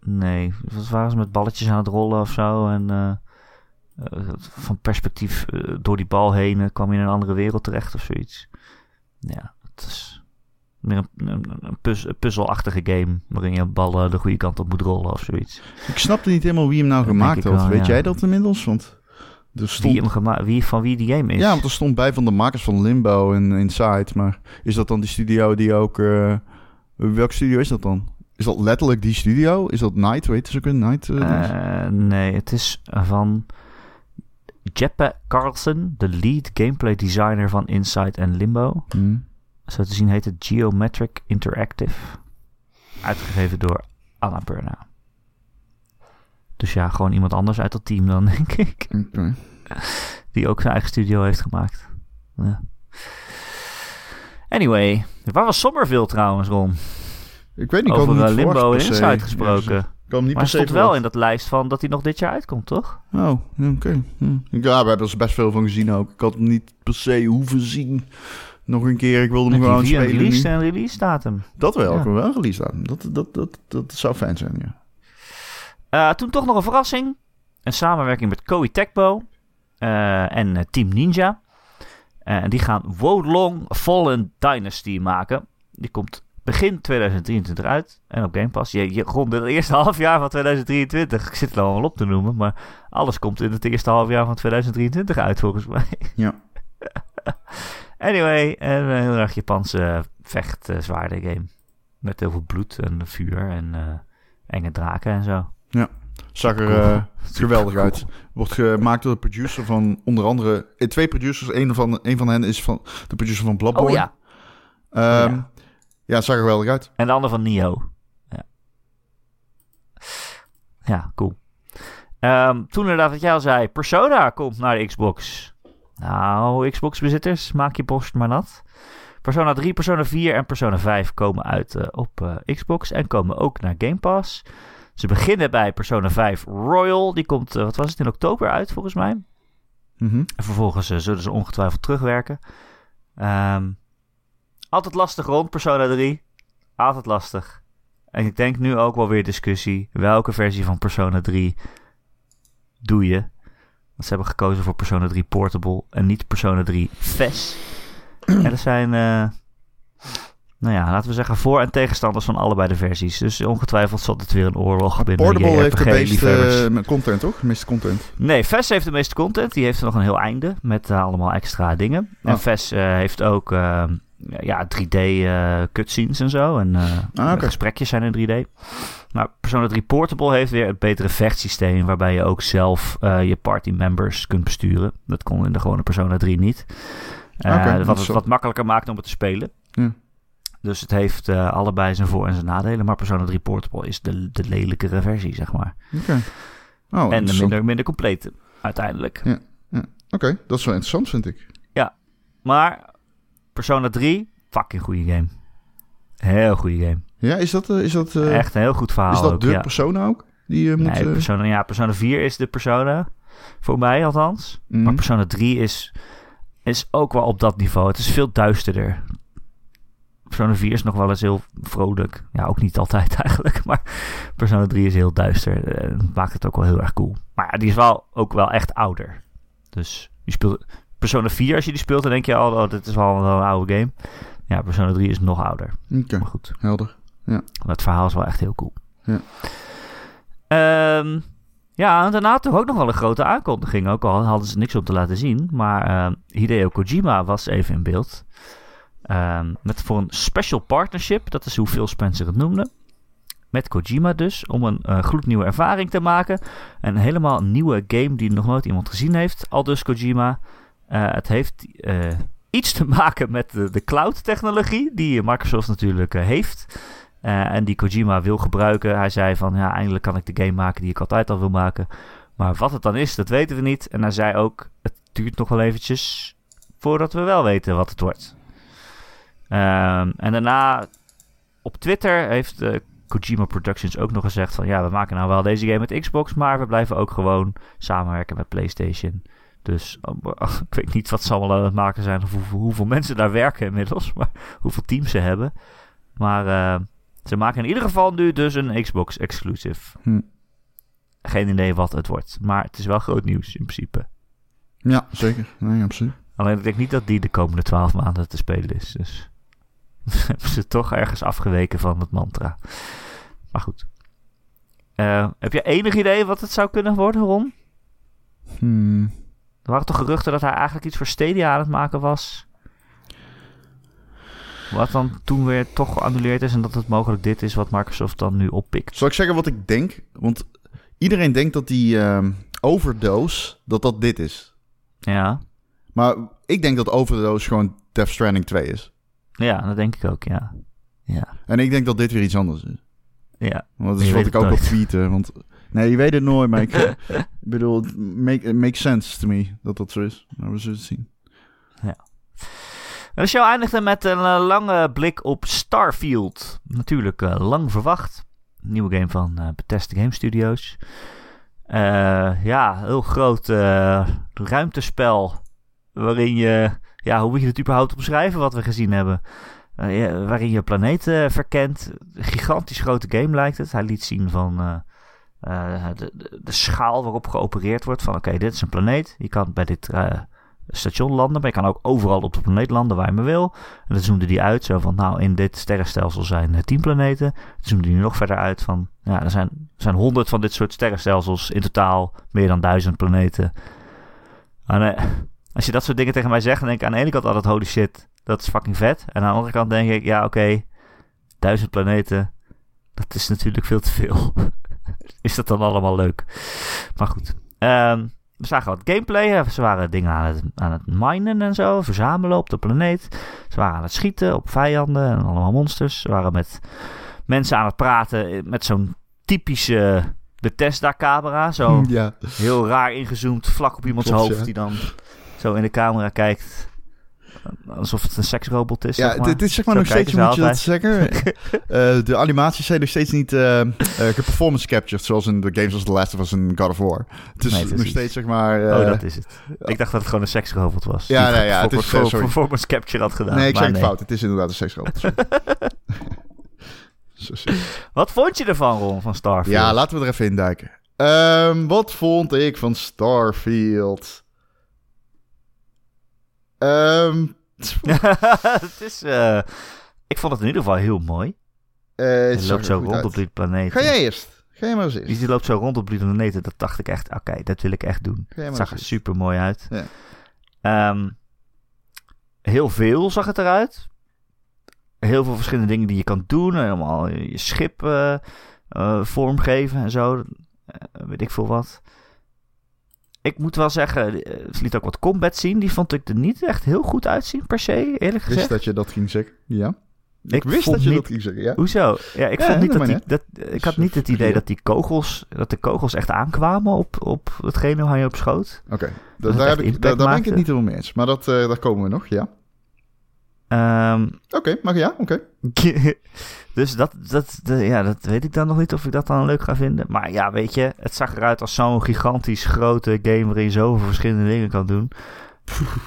Nee, wat waren ze met balletjes aan het rollen of zo? En eh, eh, van perspectief eh, door die bal heen kwam je in een andere wereld terecht of zoiets. Ja, het is meer een, een, een puzz- een puzzelachtige game waarin je ballen de goede kant op moet rollen of zoiets. Ik snapte niet helemaal wie hem nou Dat gemaakt had. wel, Weet ja. jij dat inmiddels? Want er stond... Wie, hem wie van wie die game is? Ja, want er stond bij van de makers van Limbo en Inside. Maar is dat dan die studio die ook... welke studio is dat dan? Is dat letterlijk die studio? Is dat Night? Weet je, ze kunnen Night... eh? Eh, nee, het is van Jeppe Carlsen, de lead gameplay designer van Inside en Limbo. Hm. Zo te zien heet het Geometric Interactive. Uitgegeven door Annapurna. Dus ja, gewoon iemand anders uit dat team dan, denk ik. Die ook zijn eigen studio heeft gemaakt. Ja. Anyway, waar was Somerville trouwens, Ron? Ik weet niet, Over hem eh, niet Limbo en. Inside gesproken. Ja, niet maar hij stond wel in dat lijst van dat hij nog dit jaar uitkomt, toch? Oh, oké. Hm. Ja, we hebben er best veel van gezien ook. Ik had hem niet per se hoeven zien. Nog een keer, ik wilde hem gewoon spelen release nu. en release datum. Dat wel, Ja. wel een release datum. Dat, dat, dat, dat zou fijn zijn, ja. Eh, toen toch nog een verrassing. Een samenwerking met Koei Tecmo eh, en Team Ninja. Eh, En die gaan Wolong Fallen Dynasty maken. Die komt begin 2023 uit. En op Game Pass. Je, je rond het eerste halfjaar van 2023. Ik zit er al wel op te noemen. Maar alles komt in het eerste halfjaar van 2023 uit volgens mij. Ja. Anyway, een heel erg Japanse vecht eh, zwaarde game. Met heel veel bloed en vuur en eh, enge draken en zo. Zag er eh, geweldig uit. Wordt gemaakt door de producer van onder andere... eh, twee producers. Een van, een van hen is van de producer van Bloodborne. Oh ja, Ehm, ja. ja. het zag er geweldig uit. En de ander van Nio. Ja, ja cool. Ehm, toen inderdaad wat jij al zei, Persona komt naar de Xbox. Nou, Xbox-bezitters, maak je borst maar nat. Persona 3, Persona 4 en Persona 5 komen uit uh, op uh, Xbox en komen ook naar Game Pass. Ze beginnen bij Persona 5 Royal. Die komt, uh, wat was het, in oktober uit volgens mij. Mm -hmm. En vervolgens zullen ze ongetwijfeld terugwerken. Um, altijd lastig rond Persona 3. Altijd lastig. En ik denk nu ook wel weer discussie. Welke versie van Persona 3 doe je? Want ze hebben gekozen voor Persona 3 Portable en niet Persona 3 FES. en er zijn, uh, nou ja, laten we zeggen voor- en tegenstanders van allebei de versies. Dus ongetwijfeld zal het weer een oorlog binnen Portable heeft de meeste uh, content, toch? De meeste content. Nee, FES heeft de meeste content. Die heeft nog een heel einde met uh, allemaal extra dingen. En Oh. FES heeft ook ja, 3D uh, cutscenes en zo. En ah, okay. gesprekjes zijn in 3D. Maar Persona 3 Portable heeft weer een betere vechtsysteem... waarbij je ook zelf je party members kunt besturen. Dat kon in de gewone Persona 3 niet. Okay, wat het wat makkelijker maakt om het te spelen. Ja. Dus het heeft uh, allebei zijn voor- en zijn nadelen. Maar Persona 3 Portable is de, de lelijkere versie, zeg maar. Okay. Oh, en de minder, minder complete, uiteindelijk. Ja, ja. Oké, okay. dat is wel interessant, vind ik. Ja, maar Persona 3, fucking goede game. Heel goede game. Ja, is dat... Uh, is dat uh, Echt een heel goed verhaal Is dat ook, de ja. Persona ook? Die je nee, moet... Persona, ja, Persona 4 is de Persona. Voor mij althans. Mm. Maar Persona 3 is, is ook wel op dat niveau. Het is veel duisterder. Persona 4 is nog wel eens heel vrolijk. Ja, ook niet altijd eigenlijk. Maar Persona 3 is heel duister. En maakt het ook wel heel erg cool. Maar ja, die is wel ook wel echt ouder. Dus je speelt... Persona 4, als je die speelt, dan denk je al, oh, dit is wel, wel een oude game. Ja, Persona 3 is nog ouder. Oké, okay. goed. helder. Ja. Maar het verhaal is wel echt heel cool. Ja. Um, ja, en daarna toch ook nog wel een grote aankondiging. Ook al hadden ze niks om te laten zien. Maar uh, Hideo Kojima was even in beeld. Um, met voor een special partnership, dat is hoe Phil Spencer het noemde. Met Kojima dus, om een uh, gloednieuwe ervaring te maken. En helemaal een nieuwe game die nog nooit iemand gezien heeft. Al dus Kojima. Uh, het heeft uh, iets te maken met de, de cloud-technologie die Microsoft natuurlijk heeft. En die Kojima wil gebruiken. Hij zei van ja, eindelijk kan ik de game maken die ik altijd al wil maken. Maar wat het dan is, dat weten we niet. En hij zei ook, het duurt nog wel eventjes voordat we wel weten wat het wordt. Um, en daarna op Twitter heeft uh, Kojima Productions ook nog gezegd van ja, we maken nou wel deze game met Xbox, maar we blijven ook gewoon samenwerken met PlayStation. Dus uh, ik weet niet wat ze allemaal aan het maken zijn of hoeveel, hoeveel mensen daar werken inmiddels, maar hoeveel teams ze hebben. Maar uh, ze maken in ieder geval nu dus een Xbox exclusive. Hm. Geen idee wat het wordt, maar het is wel groot nieuws in principe. Ja, zeker. Nee, absoluut. Alleen ik denk niet dat die de komende twaalf maanden te spelen is. Dus hebben ze toch ergens afgeweken van het mantra. Maar goed. Uh, heb je enig idee wat het zou kunnen worden, Ron? Hmm. Er waren toch geruchten dat hij eigenlijk iets voor Stadia aan het maken was. Wat dan toen weer toch geannuleerd is en dat het mogelijk dit is wat Microsoft dan nu oppikt. Zal ik zeggen wat ik denk? Want iedereen denkt dat die uh, overdose, dat dat dit is. Ja. Maar ik denk dat overdose gewoon Death Stranding 2 is. Ja, dat denk ik ook, ja. ja. En ik denk dat dit weer iets anders is. Ja. Want dat is wat ik ook op tweeten. Want nee, je weet het nooit, maar ik bedoel, it make, it makes sense to me dat dat zo is. Maar we zullen het zien. Ja. De show eindigde met een uh, lange blik op Starfield. Natuurlijk uh, lang verwacht. Nieuwe game van uh, Bethesda Game Studios. Uh, ja, heel groot ruimtespel. Waarin je, ja, hoe moet je het überhaupt omschrijven wat we gezien hebben? Ja, waarin je planeten verkent. Een gigantisch grote game lijkt het. Hij liet zien van de, de, de, schaal waarop geopereerd wordt. Van oké, dit is een planeet. Je kan bij dit station landen. Maar je kan ook overal op de planeet landen waar je maar wil. En dat zoomde die uit. Zo van, nou, in dit sterrenstelsel zijn tien planeten. Dan zoomde die nog verder uit van, ja, er zijn, zijn honderd van dit soort sterrenstelsels. In totaal meer dan duizend planeten. En, uh, als je dat soort dingen tegen mij zegt, dan denk ik aan de ene kant altijd, holy shit, dat is fucking vet. En aan de andere kant denk ik, ja, oké, okay, duizend planeten, dat is natuurlijk veel te veel. is dat dan allemaal leuk? Maar goed. Um, we zagen wat gameplay. Ze waren dingen aan het, aan het minen en zo. Verzamelen op de planeet. Ze waren aan het schieten op vijanden en allemaal monsters. Ze waren met mensen aan het praten. Met zo'n typische Bethesda-camera. Zo ja. heel raar ingezoomd. Vlak op iemands Klopt, hoofd. ja. Die dan zo in de camera kijkt. Alsof het een seksrobot is. Ja, zeg maar. dit is zeg maar Zo nog steeds, moet je dat zeggen. Eh, de animaties zijn nog steeds niet eh eh, geperformance captured, zoals in de games als The Last of Us en God of War. Het is Nee, nog steeds zeg maar... oh, dat is het. Ik dacht dat het gewoon een seksrobot was. Ja, nee, ja, het is, voor- sorry. performance capture had gedaan. nee, ik zeg het fout. Het is inderdaad een seksrobot. Wat vond je ervan, Ron, van Starfield? Ja, laten we er even in duiken. Ehm, wat vond ik van Starfield? Ehm, het is... eh, ik vond het in ieder geval heel mooi. eh, Hij het loopt zo rond uit. op die planeet. Ga jij eerst? Ga jij maar eens Die, eerst. die loopt zo rond op die planeten. Dat dacht ik echt, oké, dat wil ik echt doen. Het zag er super mooi uit. Ja. Ehm, heel veel zag het eruit. Heel veel verschillende dingen die je kan doen. Helemaal je schip eh, eh, vormgeven en zo. Eh, weet ik veel wat. Ik moet wel zeggen, eh, ze liet ook wat combat zien. Die vond ik er niet echt heel goed uitzien, per se, eerlijk Ik wist gezegd. dat je dat ging zeggen. Ja. Ik, Ik wist dat je niet- dat ging zeggen, ja. Hoezo? Ja, ik Ja, vond niet dat die, ik had niet het idee dat die kogels, dat de kogels echt aankwamen op, op hetgene waar je op schoot. Oké, daar, heb ik, daar, daar ben ik het niet helemaal mee eens. Maar dat, eh, daar komen we nog, ja. Ehm, Oké, maar ja, oké. dus dat, dat, de- ja, dat weet ik dan nog niet of ik dat dan leuk ga vinden. Maar ja, weet je, het zag eruit als zo'n gigantisch grote game waarin je zoveel verschillende dingen kan doen.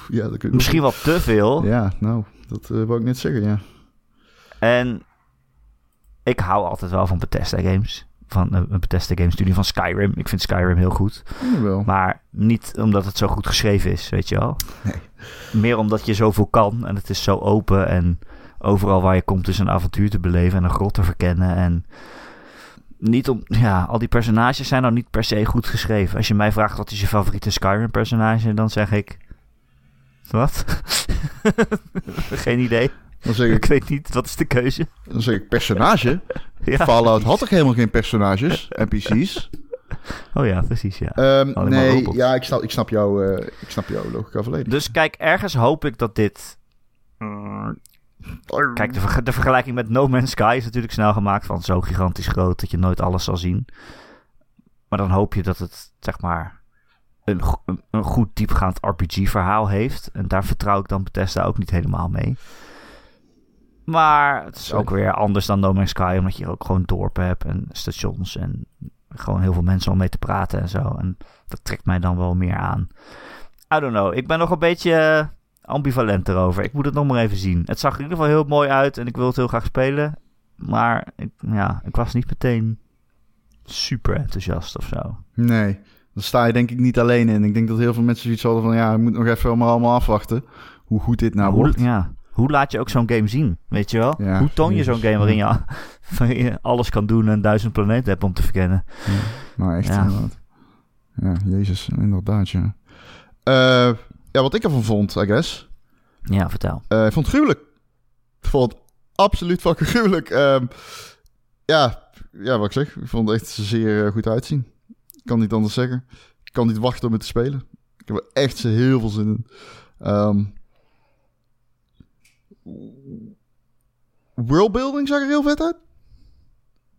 Ja, dat Misschien wel te veel. Ja, nou, dat eh wou ik net zeggen, ja. En ik hou altijd wel van Bethesda games. Van een een Bethesda game studie van Skyrim. Ik vind Skyrim heel goed. Maar niet omdat het zo goed geschreven is, weet je wel. Nee. Meer omdat je zoveel kan en het is zo open en overal waar je komt is een avontuur te beleven en een grot te verkennen. En niet om, ja, al die personages zijn nou niet per se goed geschreven. Als je mij vraagt wat is je favoriete Skyrim personage, dan zeg ik... Wat? Geen idee. Dan zeg Ik ik, weet niet, wat is de keuze? dan zeg ik personage. Ja. Fallout had toch helemaal geen personages, NPC's? Oh ja, precies, ja. Ehm, nee, ja, ik snap, ik snap, jou, eh, ik snap jouw logica volledig. Dus kijk, ergens hoop ik dat dit... Kijk, de, de vergelijking met No Man's Sky is natuurlijk snel gemaakt van zo gigantisch groot dat je nooit alles zal zien. Maar dan hoop je dat het, zeg maar, een, go- een, goed diepgaand RPG-verhaal heeft. En daar vertrouw ik dan Bethesda ook niet helemaal mee. Maar het is ook weer anders dan No Man's Sky, omdat je ook gewoon dorpen hebt en stations en gewoon heel veel mensen om mee te praten en zo. En dat trekt mij dan wel meer aan. I don't know. Ik ben nog een beetje eh, ambivalent erover. Ik moet het nog maar even zien. Het zag er in ieder geval heel mooi uit en ik wil het heel graag spelen. Maar ik, ja, ik was niet meteen super enthousiast of zo. Nee, daar sta je denk ik niet alleen in. Ik denk dat heel veel mensen zoiets hadden van... ja, je moet nog even allemaal, allemaal afwachten hoe goed dit nou wordt. ja, hoe laat je ook zo'n game zien? Weet je wel? Ja, hoe toon je zo'n game waarin je, waarin je alles kan doen en duizend planeten hebt om te verkennen? Nou, echt Ja. inderdaad. Ja, jezus, inderdaad, ja. Eh, ja, wat ik ervan vond, I guess... Ja, vertel. eh, ik vond het gruwelijk. Ik vond het absoluut fucking gruwelijk. Ehm, ja, ja, wat ik zeg. Ik vond het echt zeer eh, goed uitzien. Ik kan niet anders zeggen. Ik kan niet wachten om het te spelen. Ik heb er echt heel veel zin in. Ehm worldbuilding zag er heel vet uit.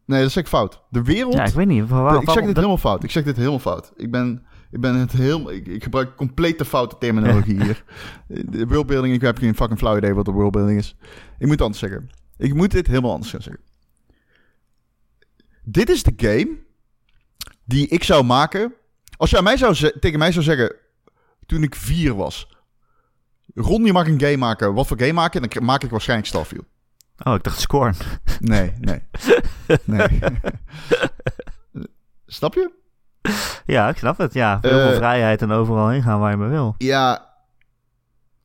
Nee, dat zeg ik fout. De wereld... Ja, ik weet niet. Waar, ik zeg dit dat- helemaal fout. Ik zeg dit helemaal fout. Ik ben, ik ben het heel... Ik, ik gebruik compleet de foute terminologie hier. De worldbuilding, ik heb geen fucking flauw idee wat de worldbuilding is. Ik moet het anders zeggen. Ik moet dit helemaal anders gaan zeggen. Dit is de game die ik zou maken... Als aan mij zou tegen mij zou zeggen... Toen ik vier was... Ron, je mag een game maken. Wat voor game maken? Dan maak ik waarschijnlijk Starfield. Oh, ik dacht Scorn. Nee, nee. nee. Snap je? Ja, ik snap het. Ja, veel Eh, vrijheid en overal heen gaan waar je maar wil. Ja.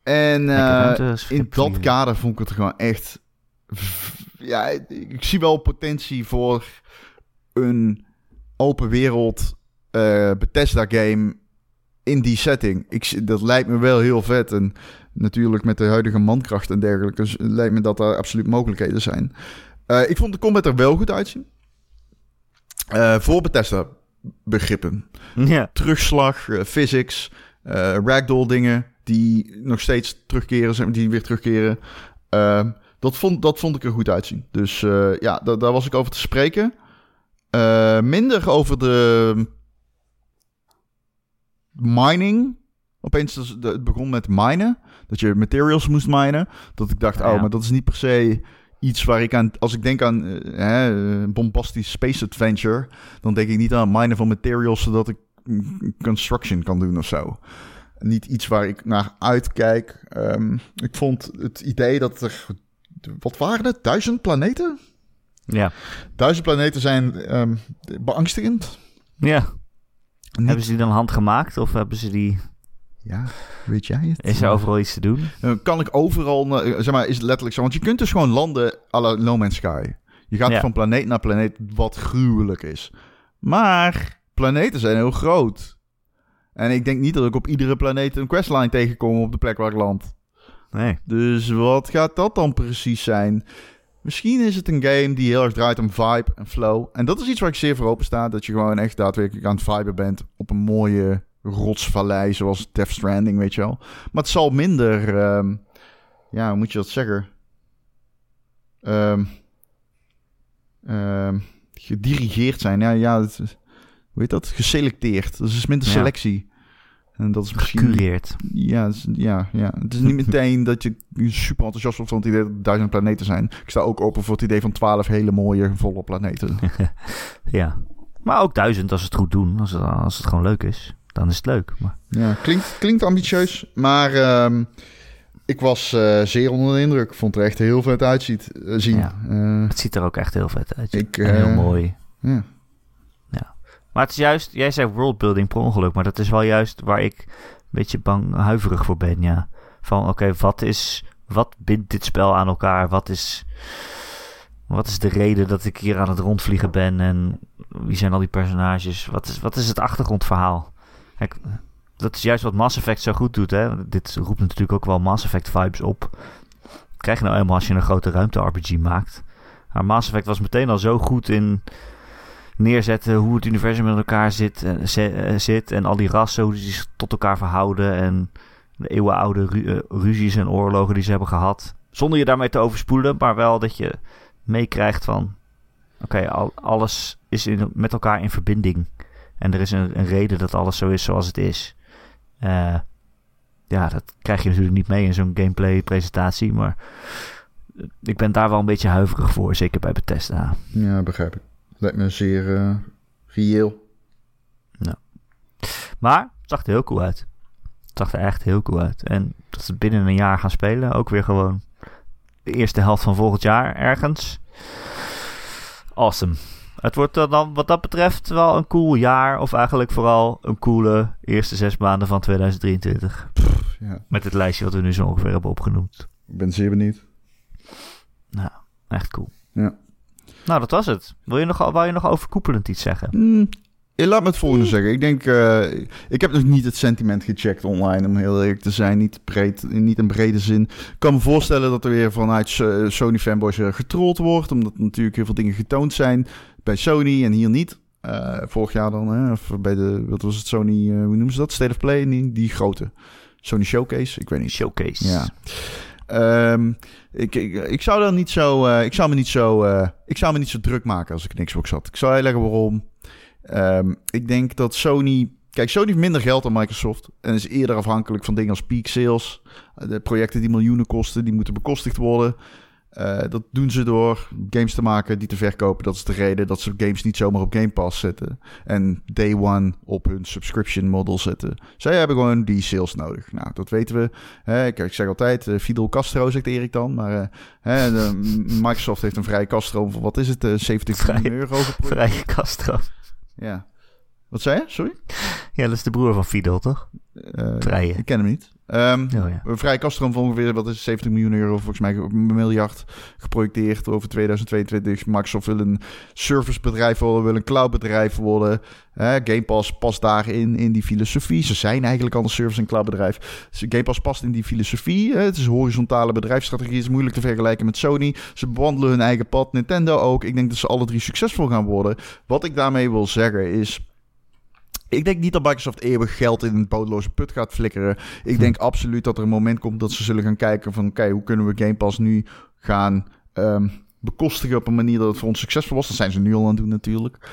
En eh, in dat kader vond ik het gewoon echt... Ja, ik zie wel potentie voor een open wereld eh, Bethesda game in die setting. Ik, dat lijkt me wel heel vet. En natuurlijk met de huidige mankracht en dergelijke... dus lijkt me dat daar absoluut mogelijkheden zijn. Eh, ik vond de combat er wel goed uitzien. Eh, voor Bethesda begrippen Ja. terugslag, eh, physics, ragdoll dingen die nog steeds terugkeren, die weer terugkeren. Dat, vond, dat vond ik er goed uitzien. Dus ja, da- daar was ik over te spreken. Minder over de mining Opeens, de- het begon met minen. Dat je materials moest minen. Dat ik dacht, Ja. oh, maar dat is niet per se iets waar ik aan... Als ik denk aan eh, hè, bombastisch space adventure... dan denk ik niet aan minen van materials... zodat ik construction kan doen of zo. Niet iets waar ik naar uitkijk. Ehm, ik vond het idee dat er... Wat waren het? Duizend planeten? Ja. Duizend planeten zijn ehm, beangstigend. Ja. Niet- Hebben ze die dan handgemaakt of hebben ze die... Ja, weet jij het? Is er overal iets te doen? Dan kan ik overal, eh, zeg maar, is het letterlijk zo. Want je kunt dus gewoon landen à la No Man's Sky. Je gaat Ja. van planeet naar planeet, wat gruwelijk is. Maar planeten zijn heel groot. En ik denk niet dat ik op iedere planeet een questline tegenkom op de plek waar ik land. Nee. Dus wat gaat dat dan precies zijn? Misschien is het een game die heel erg draait om vibe en flow. En dat is iets waar ik zeer voor open sta. Dat je gewoon echt daadwerkelijk aan het viben bent op een mooie rotsvallei zoals Death Stranding, weet je wel. Maar het zal minder, ehm, ja, hoe moet je dat zeggen? Ehm, gedirigeerd zijn. Ja, ja, het, hoe heet dat? Geselecteerd. Dus is minder selectie. En dat is misschien... Gecureerd. Ja, ja, ja. Het is niet meteen dat je super enthousiast wordt van het idee dat er duizend planeten zijn. Ik sta ook open voor het idee van twaalf hele mooie, volle planeten. Ja. Maar ook duizend als ze het goed doen. Als het, als het gewoon leuk is. Dan is het leuk. Maar, Ja, klinkt, klinkt ambitieus, maar ehm, ik was eh, zeer onder de indruk. Vond er echt heel vet uitziet, eh, zien. Ja. Eh, het ziet er ook echt heel vet uit. Ik, En heel mooi. ja. Maar het is juist, jij zei worldbuilding per ongeluk, maar dat is wel juist waar ik een beetje bang, huiverig voor ben, ja. Van oké, wat is, wat bindt dit spel aan elkaar? Wat is, wat is de reden dat ik hier aan het rondvliegen ben? En wie zijn al die personages? Wat is, wat is het achtergrondverhaal? Kijk, dat is juist wat Mass Effect zo goed doet, hè. Dit roept natuurlijk ook wel Mass Effect vibes op. Dat krijg je nou eenmaal als je een grote ruimte-RPG maakt. Maar Mass Effect was meteen al zo goed in neerzetten hoe het universum met elkaar zit, eh, zi- eh, zit en al die rassen, hoe die zich tot elkaar verhouden en de eeuwenoude eh, ruzies en oorlogen die ze hebben gehad. Zonder je daarmee te overspoelen, maar wel dat je meekrijgt van oké, al, alles is in, met elkaar in verbinding. En er is een, reden dat alles zo is zoals het is. Eh, ja, dat krijg je natuurlijk niet mee in zo'n gameplay presentatie, maar eh, ik ben daar wel een beetje huiverig voor, zeker bij Bethesda. ja, begrijp ik. Lijkt me zeer eh, reëel. Maar het zag er heel cool uit. Het zag er echt heel cool uit. En dat ze binnen een jaar gaan spelen, ook weer gewoon de eerste helft van volgend jaar ergens. Awesome. Het wordt dan- dan wat dat betreft wel een cool jaar. Of eigenlijk vooral een coole eerste zes maanden van 2023. Ja, Met het lijstje wat we nu zo ongeveer hebben opgenoemd. ik ben zeer benieuwd. Nou, echt cool. Ja. Nou, dat was het. Wil je nog, wou je nog overkoepelend iets zeggen? Eh, laat me het volgende zeggen. Ik denk, eh, ik heb nog niet het sentiment gecheckt online, om heel eerlijk te zijn. Niet, breed, niet in brede zin. Ik kan me voorstellen dat er weer vanuit So- Sony fanboys eh, getrold wordt. Omdat natuurlijk heel veel dingen getoond zijn bij Sony en hier niet. Eh, vorig jaar dan, hè, of bij de, wat was het, Sony, eh, hoe noemen ze dat? State of Play, die, die grote. Sony Showcase, ik weet niet. Showcase. Ja. Ehm, ik, ik, ik zou dan niet zo. eh, ik zou me niet zo. eh, ik zou me niet zo druk maken als ik in Xbox zat. Ik zou uitleggen waarom. Ehm, ik denk dat Sony. Kijk, Sony heeft minder geld dan Microsoft. En is eerder afhankelijk van dingen als peak sales. De projecten die miljoenen kosten, die moeten bekostigd worden. Eh, dat doen ze door games te maken die te verkopen. Dat is de reden dat ze games niet zomaar op Game Pass zetten. En day one op hun subscription model zetten. Zij hebben gewoon die sales nodig. Nou, dat weten we. Hè, ik, ik zeg altijd, eh, Fidel Castro, zegt Erik dan. Maar eh, hè, de- Microsoft heeft een vrije van, wat is het, eh 70 Vrij- miljoen euro. Vrije Castro. Ja. Wat zei je? Sorry? Ja, dat is de broer van Fidel, toch? Vrije. Ik ken hem niet. Ehm, Oh ja. Een vrije kaststroom van ongeveer, wat is 70 miljoen euro, volgens mij een miljard geprojecteerd over 2022. Microsoft wil een servicebedrijf worden, wil een cloudbedrijf worden. Hè, Game Pass past daarin, in die filosofie. Ze zijn eigenlijk al een service- en cloudbedrijf. Game Pass past in die filosofie. Het is een horizontale bedrijfsstrategie, het is moeilijk te vergelijken met Sony. Ze bewandelen hun eigen pad, Nintendo ook. Ik denk dat ze alle drie succesvol gaan worden. Wat ik daarmee wil zeggen is... Ik denk niet dat Microsoft eeuwig geld in een bodemloze put gaat flikkeren. Ik denk absoluut dat er een moment komt dat ze zullen gaan kijken van... oké, hoe kunnen we Game Pass nu gaan ehm, bekostigen op een manier dat het voor ons succesvol was. Dat zijn ze nu al aan het doen natuurlijk.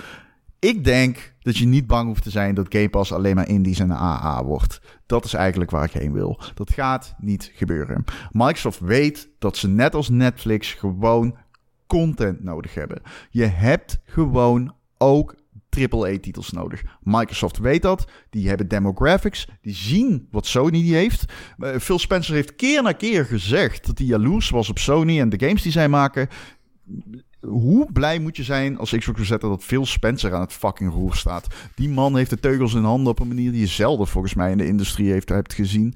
ik denk dat je niet bang hoeft te zijn dat Game Pass alleen maar indies en AA wordt. Dat is eigenlijk waar ik heen wil. Dat gaat niet gebeuren. Microsoft weet dat ze net als Netflix gewoon content nodig hebben. Je hebt gewoon ook AAA-titels nodig. Microsoft weet dat. Die hebben demographics. Die zien wat Sony heeft. Uh, Phil Spencer heeft keer na keer gezegd dat hij jaloers was op Sony en de games die zij maken. Hoe blij moet je zijn als Xbox zetten dat Phil Spencer aan het fucking roer staat? Die man heeft de teugels in handen op een manier die je zelden volgens mij in de industrie heeft, hebt gezien.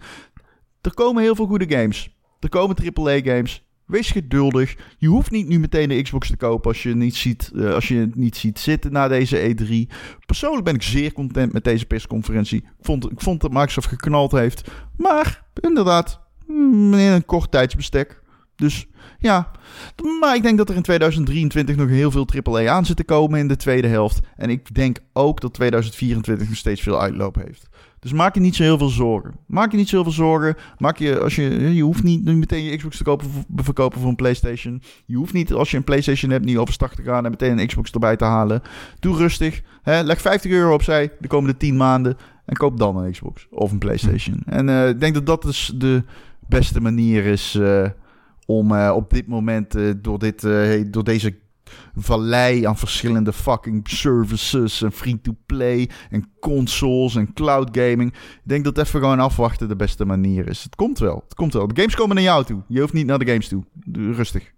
Er komen heel veel goede games. Er komen AAA-games. Wees geduldig. Je hoeft niet nu meteen de Xbox te kopen als je, niet ziet, uh, als je het niet ziet zitten na deze E3. Persoonlijk ben ik zeer content met deze persconferentie. Ik vond, ik vond dat Microsoft geknald heeft. Maar inderdaad, in een kort tijdsbestek. Dus ja, maar ik denk dat er in 2023 nog heel veel AAA aan zit te komen in de tweede helft. En ik denk ook dat 2024 nog steeds veel uitloop heeft. Dus maak je niet zo heel veel zorgen. Maak je niet zo heel veel zorgen. Maak je, als je, je hoeft niet meteen je Xbox te kopen, verkopen voor een PlayStation. Je hoeft niet, als je een PlayStation hebt, niet overstag te gaan en meteen een Xbox erbij te halen. Doe rustig. Hè? Leg 50 euro opzij de komende 10 maanden. En koop dan een Xbox of een PlayStation. En uh, ik denk dat dat dus de beste manier is uh, om uh, op dit moment door, dit, door deze vallei aan verschillende fucking services en free-to-play en consoles en cloud gaming. Ik denk dat even gewoon afwachten de beste manier is. Het komt wel. Het komt wel. De games komen naar jou toe. Je hoeft niet naar de games toe. Rustig.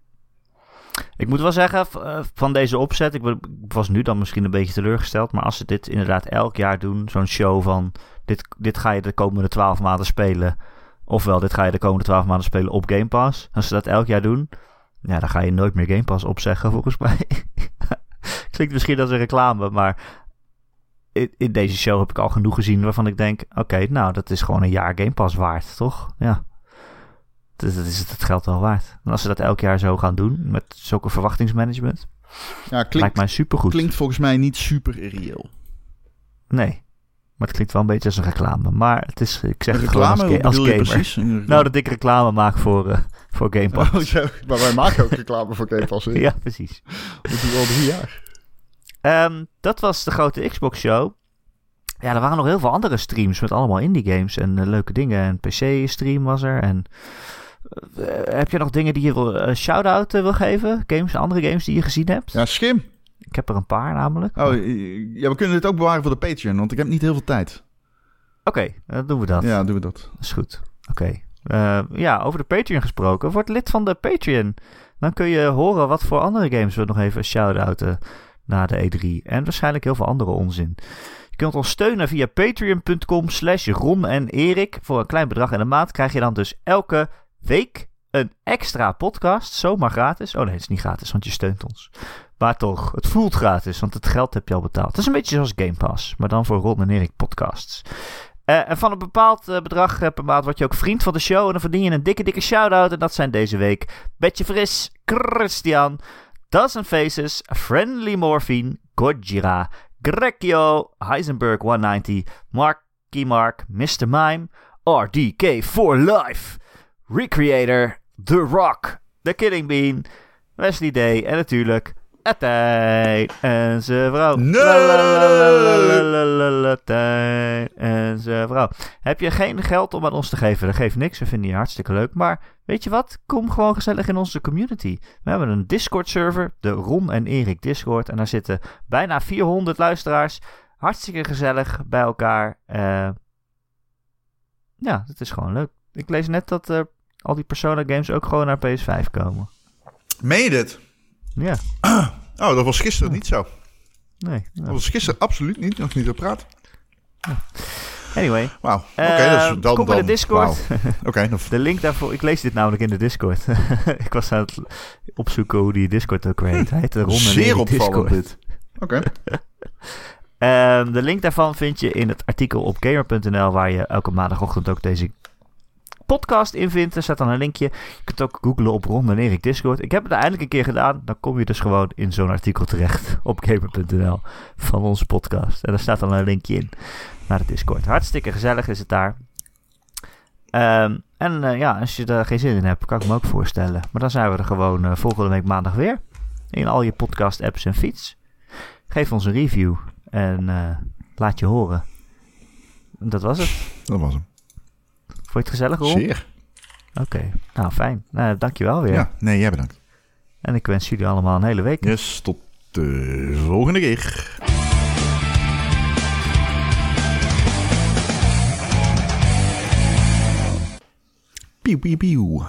Ik moet wel zeggen, van deze opzet, ik was nu dan misschien een beetje teleurgesteld, maar als ze dit inderdaad elk jaar doen, zo'n show van dit, dit ga je de komende twaalf maanden spelen, ofwel dit ga je de komende twaalf maanden spelen op Game Pass, als ze dat elk jaar doen, ja, dan ga je nooit meer Game Pass opzeggen, volgens mij. Klinkt misschien als een reclame, maar in, in, deze show heb ik al genoeg gezien waarvan ik denk: oké, nou, dat is gewoon een jaar Game Pass waard, toch? Ja. Dat, dat is het, het geld wel waard. En als ze dat elk jaar zo gaan doen, met zulke verwachtingsmanagement, ja, klinkt, lijkt mij supergoed. Klinkt volgens mij niet super irreëel. Nee, maar het klinkt wel een beetje als een reclame. Maar het is, ik zeg het gewoon als, als gamer. Precies? Nou, dat ik reclame maak voor, uh, voor Game Pass. Oh, zo. Maar wij maken ook reclame voor Game Pass. ja, precies. Dat doen we al drie jaar. Um, dat was de grote Xbox show. Ja, er waren nog heel veel andere streams met allemaal indie games en uh, leuke dingen. En PC-stream was er. En uh, heb je nog dingen die je wil shout-out wil geven? Games, andere games die je gezien hebt? Ja, Schim. Ik heb er een paar namelijk. Oh, ja, we kunnen dit ook bewaren voor de Patreon, want ik heb niet heel veel tijd. Oké, dan doen we dat. Ja, doen we dat. Dat is goed. Oké. Uh, ja, over de Patreon gesproken. Word lid van de Patreon. Dan kun je horen wat voor andere games we nog even shout-outen na de E3. En waarschijnlijk heel veel andere onzin. Je kunt ons steunen via patreon.com slash Ron en Erik. Voor een klein bedrag in de maand krijg je dan dus elke week een extra podcast. Zomaar gratis. Oh nee, het is niet gratis, want je steunt ons. Maar toch, het voelt gratis, want het geld heb je al betaald. Het is een beetje zoals Game Pass, maar dan voor Ron en Erik podcasts. Uh, en van een bepaald uh, bedrag uh, per maand word je ook vriend van de show. En dan verdien je een dikke, dikke shout-out. En dat zijn deze week Betje Fris, Christian, Dozen Faces, Friendly Morphine, Gojira, Grekio, Heisenberg 190, Marky Mark, Mr. Mime, RDK for Life, Recreator, The Rock, The Killing Bean, Wesley Day en natuurlijk Tijn en zijn vrouw. Nee! Tijn en zijn vrouw. Heb je geen geld om aan ons te geven? Dat geeft niks, we vinden je hartstikke leuk. Maar weet je wat? Kom gewoon gezellig in onze community. We hebben een Discord-server, de Ron en Erik Discord. En daar zitten bijna 400 luisteraars. Hartstikke gezellig bij elkaar. Uh, ja, dat is gewoon leuk. Ik lees net dat uh, al die Persona games ook gewoon naar PS5 komen. Meen je dit? Ja. Oh, dat was gisteren niet zo. Nee. Dat was gisteren absoluut niet. Nog niet gepraat. Anyway. Wauw. Oké, okay, uh, dan, kom dan. de Discord. Wow. Okay, de link daarvoor. Ik lees dit namelijk in de Discord. ik was aan het opzoeken hoe die Discord ook heet. Hij heet Ron Zeer opvallend dit. Oké. Okay. Um, de link daarvan vind je in het artikel op gamer.nl, waar je elke maandagochtend ook deze podcast in vindt. Er staat dan een linkje. Je kunt ook googlen op Ron en Erik Discord. Ik heb het eindelijk een keer gedaan. Dan kom je dus gewoon in zo'n artikel terecht op gamer.nl van onze podcast. En daar staat dan een linkje in naar de Discord. Hartstikke gezellig is het daar. Um, en uh, ja, als je er geen zin in hebt, kan ik me ook voorstellen. Maar dan zijn we er gewoon uh, volgende week maandag weer. In al je podcast apps en feeds. Geef ons een review. En eh, laat je horen. Dat was het. Dat was hem. Vond je het gezellig, Ron? Zeer. Oké, nou fijn. Nou, dankjewel weer. Ja, nee, jij bedankt. En ik wens jullie allemaal een hele week. Yes, tot de volgende keer. Pieuw, pieuw, pieuw.